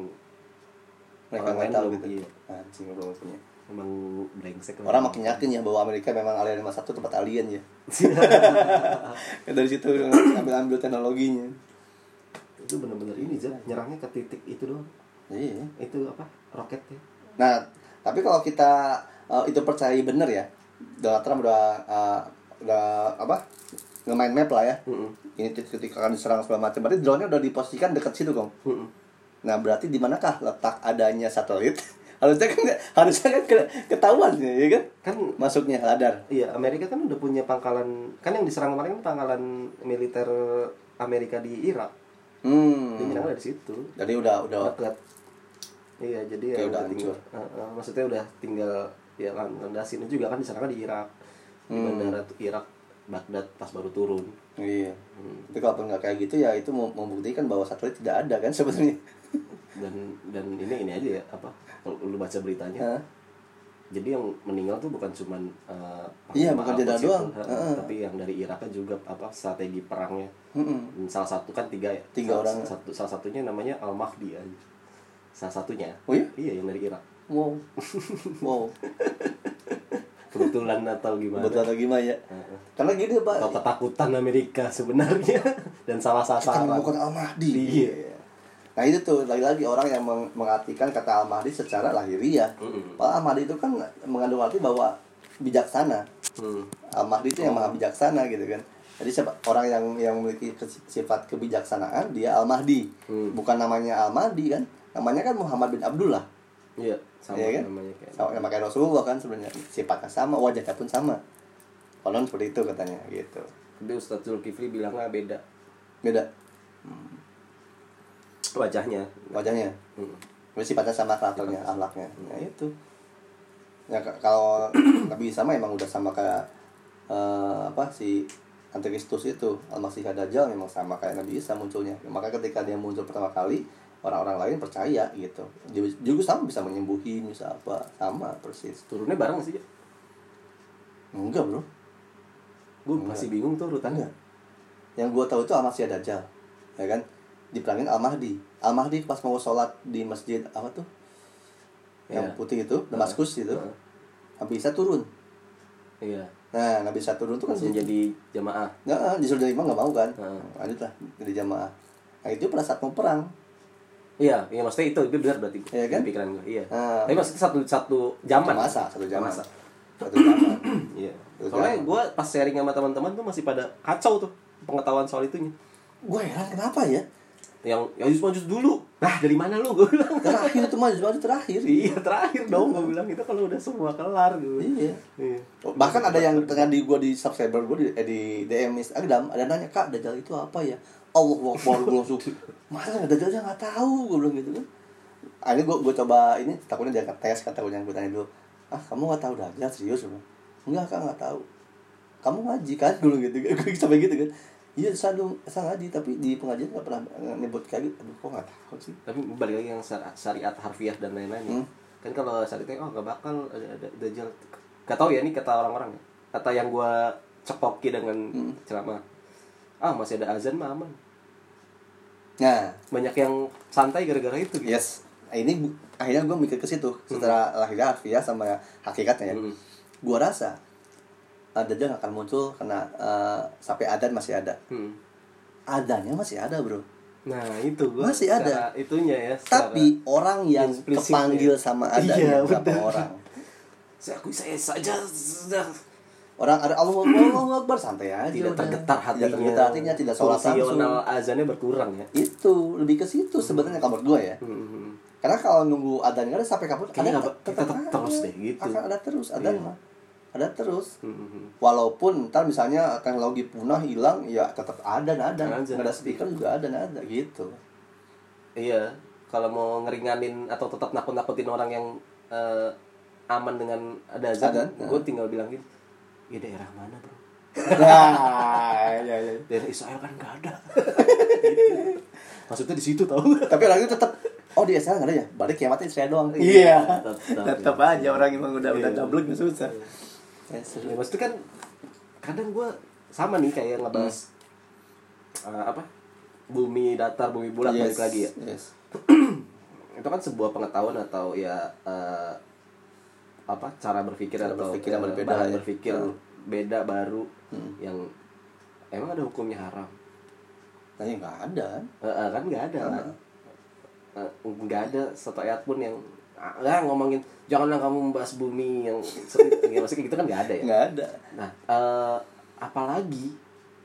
Mereka orang nggak lain tahu gitu. iya. Anjing bro maksudnya. emang brengsek lah. Orang makin yakin ya bahwa Amerika memang alien masa satu tempat alien ya. Dari situ ambil-ambil teknologinya. itu bener-bener ini Zat. nyerangnya ke titik itu doang Iya. itu apa roketnya Nah, tapi kalau kita uh, itu percaya bener ya, Donald Trump udah uh, udah apa ngemain map lah ya. Mm-mm. Ini titik-titik akan diserang segala macam. Berarti drone-nya udah diposisikan dekat situ, Kong. Mm-mm. Nah, berarti di manakah letak adanya satelit? harusnya kan harusnya kan ke- ketahuan ya kan? kan Masuknya radar. iya Amerika kan udah punya pangkalan kan yang diserang kemarin kan pangkalan militer Amerika di Irak Hmm. dia nyerang dari situ Jadi udah udah dekat iya jadi ya udah tinggal eh, eh, maksudnya udah tinggal ya lan- landasin juga kan diserang di Irak di Hmm. bandara Irak Baghdad pas baru turun Iya. Hmm. Tapi kalau nggak kayak gitu ya itu mem- membuktikan bahwa satelit tidak ada kan sebenarnya. Dan dan ini ini aja ya apa kalau lu baca beritanya Hah? jadi yang meninggal tuh bukan cuman eh, Iya, bukan jenderal itu, doang. eh, Heeh. tapi yang dari Irak kan juga apa strategi perangnya. Dan salah satu kan tiga ya Tiga salah, orang. satu salah satunya namanya Al Mahdi aja salah satunya Oh iya? iya yang dari Irak Wow. wow. kebetulan atau gimana Betul atau gimana ya? Heeh. Karena gini Pak. atau ketakutan Amerika sebenarnya dan salah Kita sasaran bukan Al-Mahdi. Iya. Nah itu tuh lagi-lagi orang yang meng- mengartikan kata Al-Mahdi secara lahiriah. Mm-mm. Pak Al-Mahdi itu kan mengandung arti bahwa bijaksana. Hmm. Al-Mahdi itu yang maha bijaksana gitu kan. Jadi siapa orang yang yang memiliki sifat kebijaksanaan dia Al-Mahdi. Hmm. Bukan namanya Al-Mahdi kan. Namanya kan Muhammad bin Abdullah. iya sama Iya kan? namanya kayak Sama sama kayak Rasulullah kan sebenarnya. Sifatnya sama, wajahnya pun sama. Konon seperti itu katanya gitu. tapi Ustadz Zulkifli bilangnya beda Beda wajahnya wajahnya. Hmm. Sifatnya sama karakternya, akhlaknya. Ya itu. Ya kalau Nabi Isa mah emang udah sama kayak eh, apa si Antikristus itu Al-Masih Dajjal memang sama kayak Nabi Isa munculnya. Maka ketika dia muncul pertama kali orang-orang lain percaya gitu. Dia juga sama bisa menyembuhin bisa apa sama persis. turunnya bareng sih Ja? Enggak bro. gue masih bingung tuh urutannya. Yang gua tahu itu Al-Masih Dajjal, ya kan? Diperangin Al-Mahdi. Al-Mahdi pas mau sholat di masjid apa tuh? Yang Iya. putih itu, Damaskus itu. Heeh. Nabi Isa turun. iya Nah, Nabi Isa turun tuh kan jadi jamaah Nggak, disuruh jadi imam nggak mau kan? Heeh. Lanjut lah jadi jamaah. Nah itu pada saat mau perang. iya iya maksudnya itu itu benar berarti Iya kan? pikiran gue iya Ah. tapi maksudnya satu satu zaman Satu masa, satu zaman. Masa. Satu zaman. iya soalnya gue pas sharing sama teman-teman tuh masih pada kacau tuh pengetahuan soal itunya Gue heran kenapa ya? Yang ya jus maju dulu nah dari mana lu gue bilang Terakhir itu mah itu terakhir. iya terakhir dong gue bilang itu kalau udah semua kelar gitu Iya. iya Bahkan ada yang tengah di gua di subscriber gua di, eh, di DM Instagram ada nanya kak Dajjal itu apa ya? Allah Akbar gue langsung masa nggak Dajjal aja nggak tahu gue bilang gitu kan. Akhirnya gua gua coba ini takutnya dia tes kata gue yang gue tanya dulu. Ah kamu nggak tahu Dajjal serius bilang, Enggak kak nggak tahu. Kamu ngaji kan gue bilang gitu kan. Gue sampai gitu kan. Iya saya dulu saya ngaji tapi di pengajian nggak pernah nyebut gitu. Aduh kok nggak tahu sih. tapi balik lagi yang syar- syariat harfiah dan lain-lain ya. Hmm. kan kalau syariatnya oh gak bakal ada, ada dajjal gak tau ya ini kata orang-orang ya kata yang gua cekoki dengan Hmm. ceramah ah masih ada azan mah aman Nah banyak yang santai gara-gara itu gitu. Yes. Ini akhirnya gue mikir ke situ secara lahiriah harfiah sama hakikatnya ya. Hmm. Gue rasa uh, Dajjal nggak akan muncul karena uh, sampai adan masih ada. Hmm. Adannya masih ada bro. nah itu gua Masih ada. itunya ya Tapi orang yang kepanggil sama adan Iya, berapa orang? saya akui saya saja Orang ada Allah Allahu Akbar santai aja. tidak tergetar hatinya Tidak tergetar hatinya, tidak sholat langsung. azannya berkurang ya Itu lebih ke situ sebenarnya menurut gue ya. Hmm. Karena kalau nunggu adan nggak ada sampai kapan? Ada tetap ada. terus deh, gitu. Akan ada terus adan Iya. mah. Ada terus. Hmm. walaupun ntar misalnya teknologi punah hilang ya tetap ada nada Ada. nggak ada speaker juga ada nada gitu Iya, kalau mau ngeringanin atau tetap nakut-nakutin orang yang eh, aman dengan ada azan, Azan, gue tinggal bilang gitu, ya daerah mana bro? nah ya, ya. Daerah Israel kan nggak ada. Gitu. Maksudnya di situ tau? tapi orang itu tetap oh di Israel nggak ada ya balik kiamatnya Israel doang Iya, tetap, tetap. aja orang emang udah Iya. udah double nggak susah ya, Ya, maksudnya kan kadang gue sama nih kayak ngebahas eh, apa bumi datar bumi bulat Yes, balik lagi ya. yes. Itu kan sebuah pengetahuan atau ya eh, apa cara berpikir Cara atau berpikir yang eh, berbeda bahan ya. berpikir Hmm. beda baru Hmm. yang emang ada hukumnya haram nah ya nggak ada kan Eh, eh, kan nggak ada kan Hmm. Nggak ada satu ayat pun yang ah, ah, ngomongin janganlah kamu membahas bumi yang ya, maksudnya gitu kan nggak ada ya nggak ada nah eh, apalagi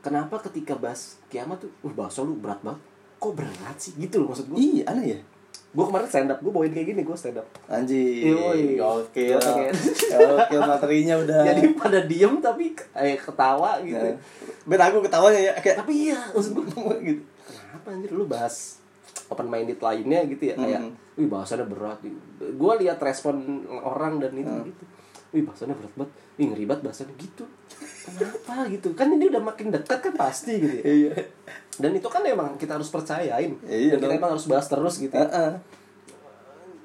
kenapa ketika bahas kiamat tuh uh bahasa lu berat banget kok berat sih gitu loh maksud gue iya aneh ya gue kemarin stand up gue bawain kayak gini gue stand up. Yoi. Oke. Oke. Oke materinya udah. jadi pada diem tapi kayak ketawa gitu Nah, Ben aku ketawanya ya kayak tapi iya maksud gue gitu. kenapa anjir lu bahas open minded lainnya gitu ya kayak Mhm. Wih bahasannya berat gue lihat respon orang dan itu gitu. Wih bahasannya berat banget. Wih ngeri banget bahasannya. Gitu. Kenapa gitu? Kan ini udah makin dekat kan pasti gitu ya. Iya. dan itu kan emang kita harus percayain. Iya dan kita emang harus bahas terus gitu ya. Heeh.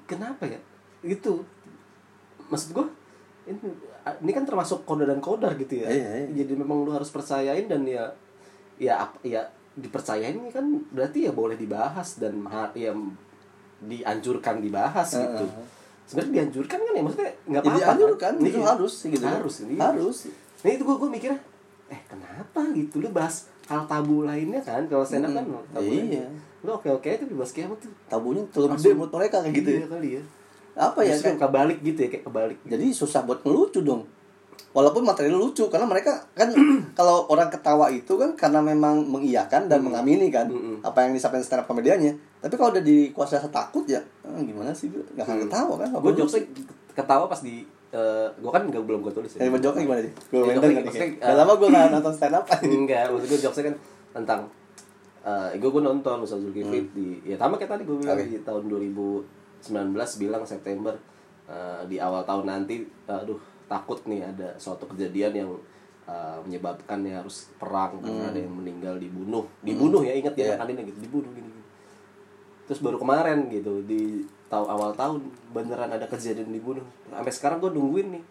kenapa ya? Gitu. Maksud gue ini, ini kan termasuk kodar dan kodar gitu ya. Iya, iya. jadi memang lu harus percayain dan ya ya ya dipercayain ini kan berarti ya boleh dibahas dan ya dianjurkan dibahas gitu Heeh. sebenarnya dianjurkan kan ya maksudnya nggak Jadi apa-apa anjurkan, Iya. itu harus sih gitu. harus ini Harus. nah itu gue gue mikirnya eh kenapa gitu lu bahas hal tabu lainnya kan kalau stand up kan tabu Iya. lainnya. lu oke oke itu dibahas kiamat tuh Tabunya terlalu gede menurut mereka kayak gitu ya. Iya kali ya Apa ya? Kayak, kebalik gitu ya kayak kebalik jadi susah buat ngelucu dong. Walaupun materi lucu karena mereka kan kalau orang ketawa itu kan karena memang mengiyakan dan mengamini kan Mm-mm. apa yang disampaikan stand up komediannya. Tapi kalau udah dikuasai rasa takut ya eh, gimana sih gue nggak akan ketawa kan? gue jokesnya ketawa pas di eh gue kan nggak belum gue tulis Eh, jokesnya gimana sih? Gue Ya, main kan maksudnya, Udah eh, lama gue nggak nonton stand up. enggak maksud gue jokesnya kan tentang eh gue gue nonton Ustaz Zulkifli di ya sama kayak tadi gue bilang Oke. di tahun 2019 bilang September eh, di awal tahun nanti aduh takut nih ada suatu kejadian yang eh, menyebabkan ya harus perang karena ada yang meninggal dibunuh dibunuh ya ingat ya Iya. yeah. gitu dibunuh gini, gini terus baru kemarin gitu di tahu awal tahun beneran ada kejadian dibunuh sampai sekarang gue nungguin nih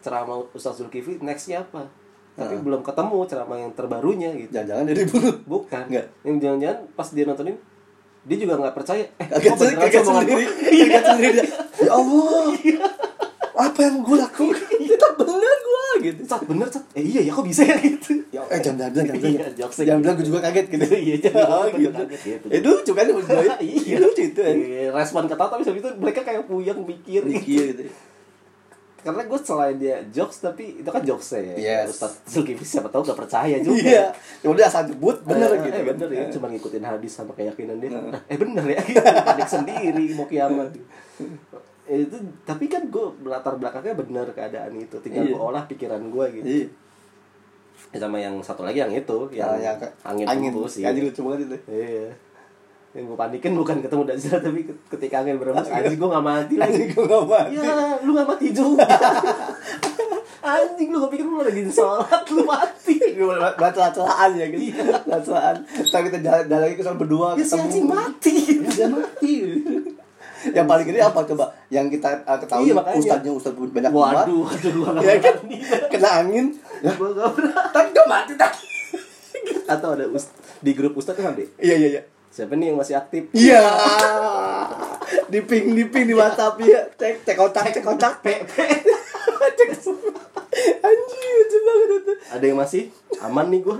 ceramah Ustaz Zulkifli nextnya apa tapi belum ketemu ceramah yang terbarunya gitu Jangan-jangan dia dibunuh. bukan Nggak. yang jangan-jangan pas dia nontonin dia juga nggak percaya eh Kaget, beneran kaget sendiri. Kaget sendiri. Ya Allah. Apa yang gue lakukan? Bener gue gitu. Sat bener Sat eh iya ya kok bisa ya gitu Ya, eh jangan bilang, jangan bilang. Iya, Jangan gitu. bilang gue juga kaget gitu. Iya, jangan Oh, gitu. kaget gitu. Itu lucu kan menurut gue. iya lucu itu. kan. Iya, respon ketawa tapi habis itu mereka kayak puyeng mikir Mikir gitu. karena gue selain dia jokes tapi itu kan jokes ya Yes. Ustaz Zulkifli siapa tahu gak percaya juga Iya. Ya udah asal jebut bener Eh, gitu. eh, kan. bener ya Eh. cuma ngikutin hadis sama keyakinan dia Nah, eh bener ya panik sendiri mau kiamat Eh, itu tapi kan gue latar belakangnya bener keadaan itu tinggal Iya. gue olah pikiran gue gitu Iya. sama yang satu lagi yang itu yang, Yang, yang angin, angin. Yang iya. lucu banget itu. iya yang gue panikin bukan ketemu Dazra tapi ketika angin berembus anjing gue gak mati lagi Anjing gue gak mati. ya lu gak mati juga anjing lu gue pikir lu lagi sholat lu mati Gue baca celaan ya gitu. Celaan. Ntar kita jalan jalan lagi ke sana berdua ya si anjing mati Dia mati. Yang paling gede apa coba? Yang kita uh, ketahui Iya, makanya. ustadznya ustadz banyak umat. waduh waduh Ya kan? Kena angin. Ya, gue gak berani tapi mati tadi. atau ada ust di grup ustadz kan deh Iya iya iya. Siapa nih yang masih aktif Iya. Di ping di ping di WhatsApp ya. Cek cek kotak cek kotak. Pe- Cek. Anjing lucu banget itu. ada yang masih aman nih gue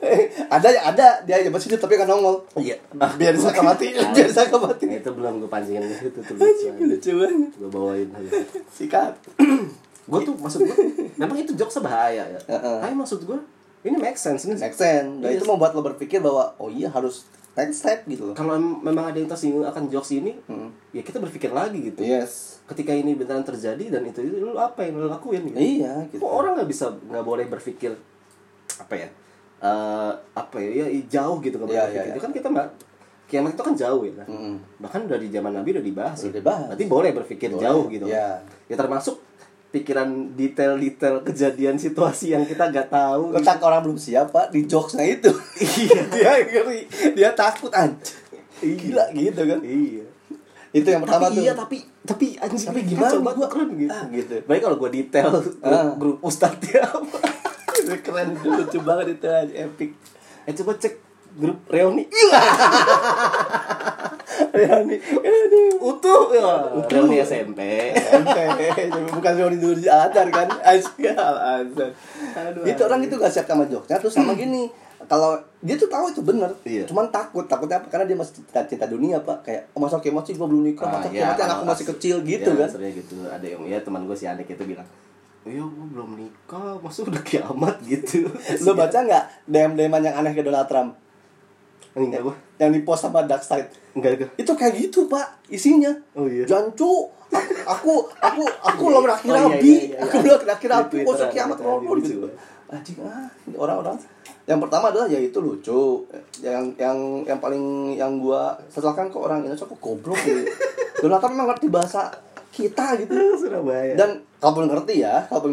Eh, ada ya ada dia aja masih tapi kan nongol. iya Biar disangka mati, biar disangka mati. Nah, itu belum gue pancingin ke situ tuh Anjing lucu banget. gue bawain aja Sikat. gue tuh maksud gue memang itu jokes bahaya ya Heeh. tapi maksud gue ini make sense nih Make sense. Dan Iya. itu membuat lo berpikir bahwa oh iya harus next step gitu loh. kalau em- memang ada yang tersinggung akan jokes ini Hmm. ya kita berpikir lagi gitu Yes. ketika ini beneran terjadi dan itu, itu lu apa yang lu lakuin gitu Iya gitu. Kok orang nggak bisa nggak boleh berpikir apa ya eh apa ya, ya jauh gitu boleh Iya, berpikir iya, itu kan kita mbak kiamat itu kan jauh ya kan Mm-mm. bahkan dari zaman nabi udah dibahas Udah ya. dibahas. berarti boleh berpikir Boleh, jauh gitu iya. ya termasuk pikiran detail-detail kejadian situasi yang kita nggak tahu gitu. Letak orang belum siap pak di jokesnya itu. Iya. dia ngeri, dia takut anjing. Gila gitu kan. iya Itu yang pertama tapi tuh. iya tapi tapi anjing Tapi kan gimana coba gua- keren gitu Ah, gitu. baik kalau gue detail grup, Ah. grup ustadznya apa Itu keren lucu banget itu epic. eh coba cek grup reuni Ya nih, ya nih. utuh. Ya reuni SMP bukan Roni dulu diajar kan? Asyik Aduh, itu orang itu gak siap sama jokesnya. Terus sama gini kalau dia tuh tahu itu bener. Iya. cuman takut takutnya apa? Karena dia masih cinta, cinta dunia pak. Kayak oh masa kiamat sih gue belum nikah Ah, masa ya, kiamat anak aku kalau masih as- kecil gitu ya, kan. gitu. Ada yang ya teman gue si Anek itu bilang iya gue belum nikah masa udah kiamat gitu. Lo baca nggak DM DM yang aneh ke Donald Trump Enggak gua. yang di post sama Dark Side Enggak enggak. itu kayak gitu pak isinya Oh, iya. jancu aku aku aku Iya, lo iya. Oh, iya, rabi iya, iya, aku iya. berakhir Di rabi ada, kiamat lucu. gitu anjing ah ini orang-orang yang pertama adalah ya itu lucu yang yang yang paling yang gua setelahkan kok orang Indonesia kok goblok gitu Trump memang ngerti bahasa kita gitu Surabaya. dan kalaupun ngerti ya kalaupun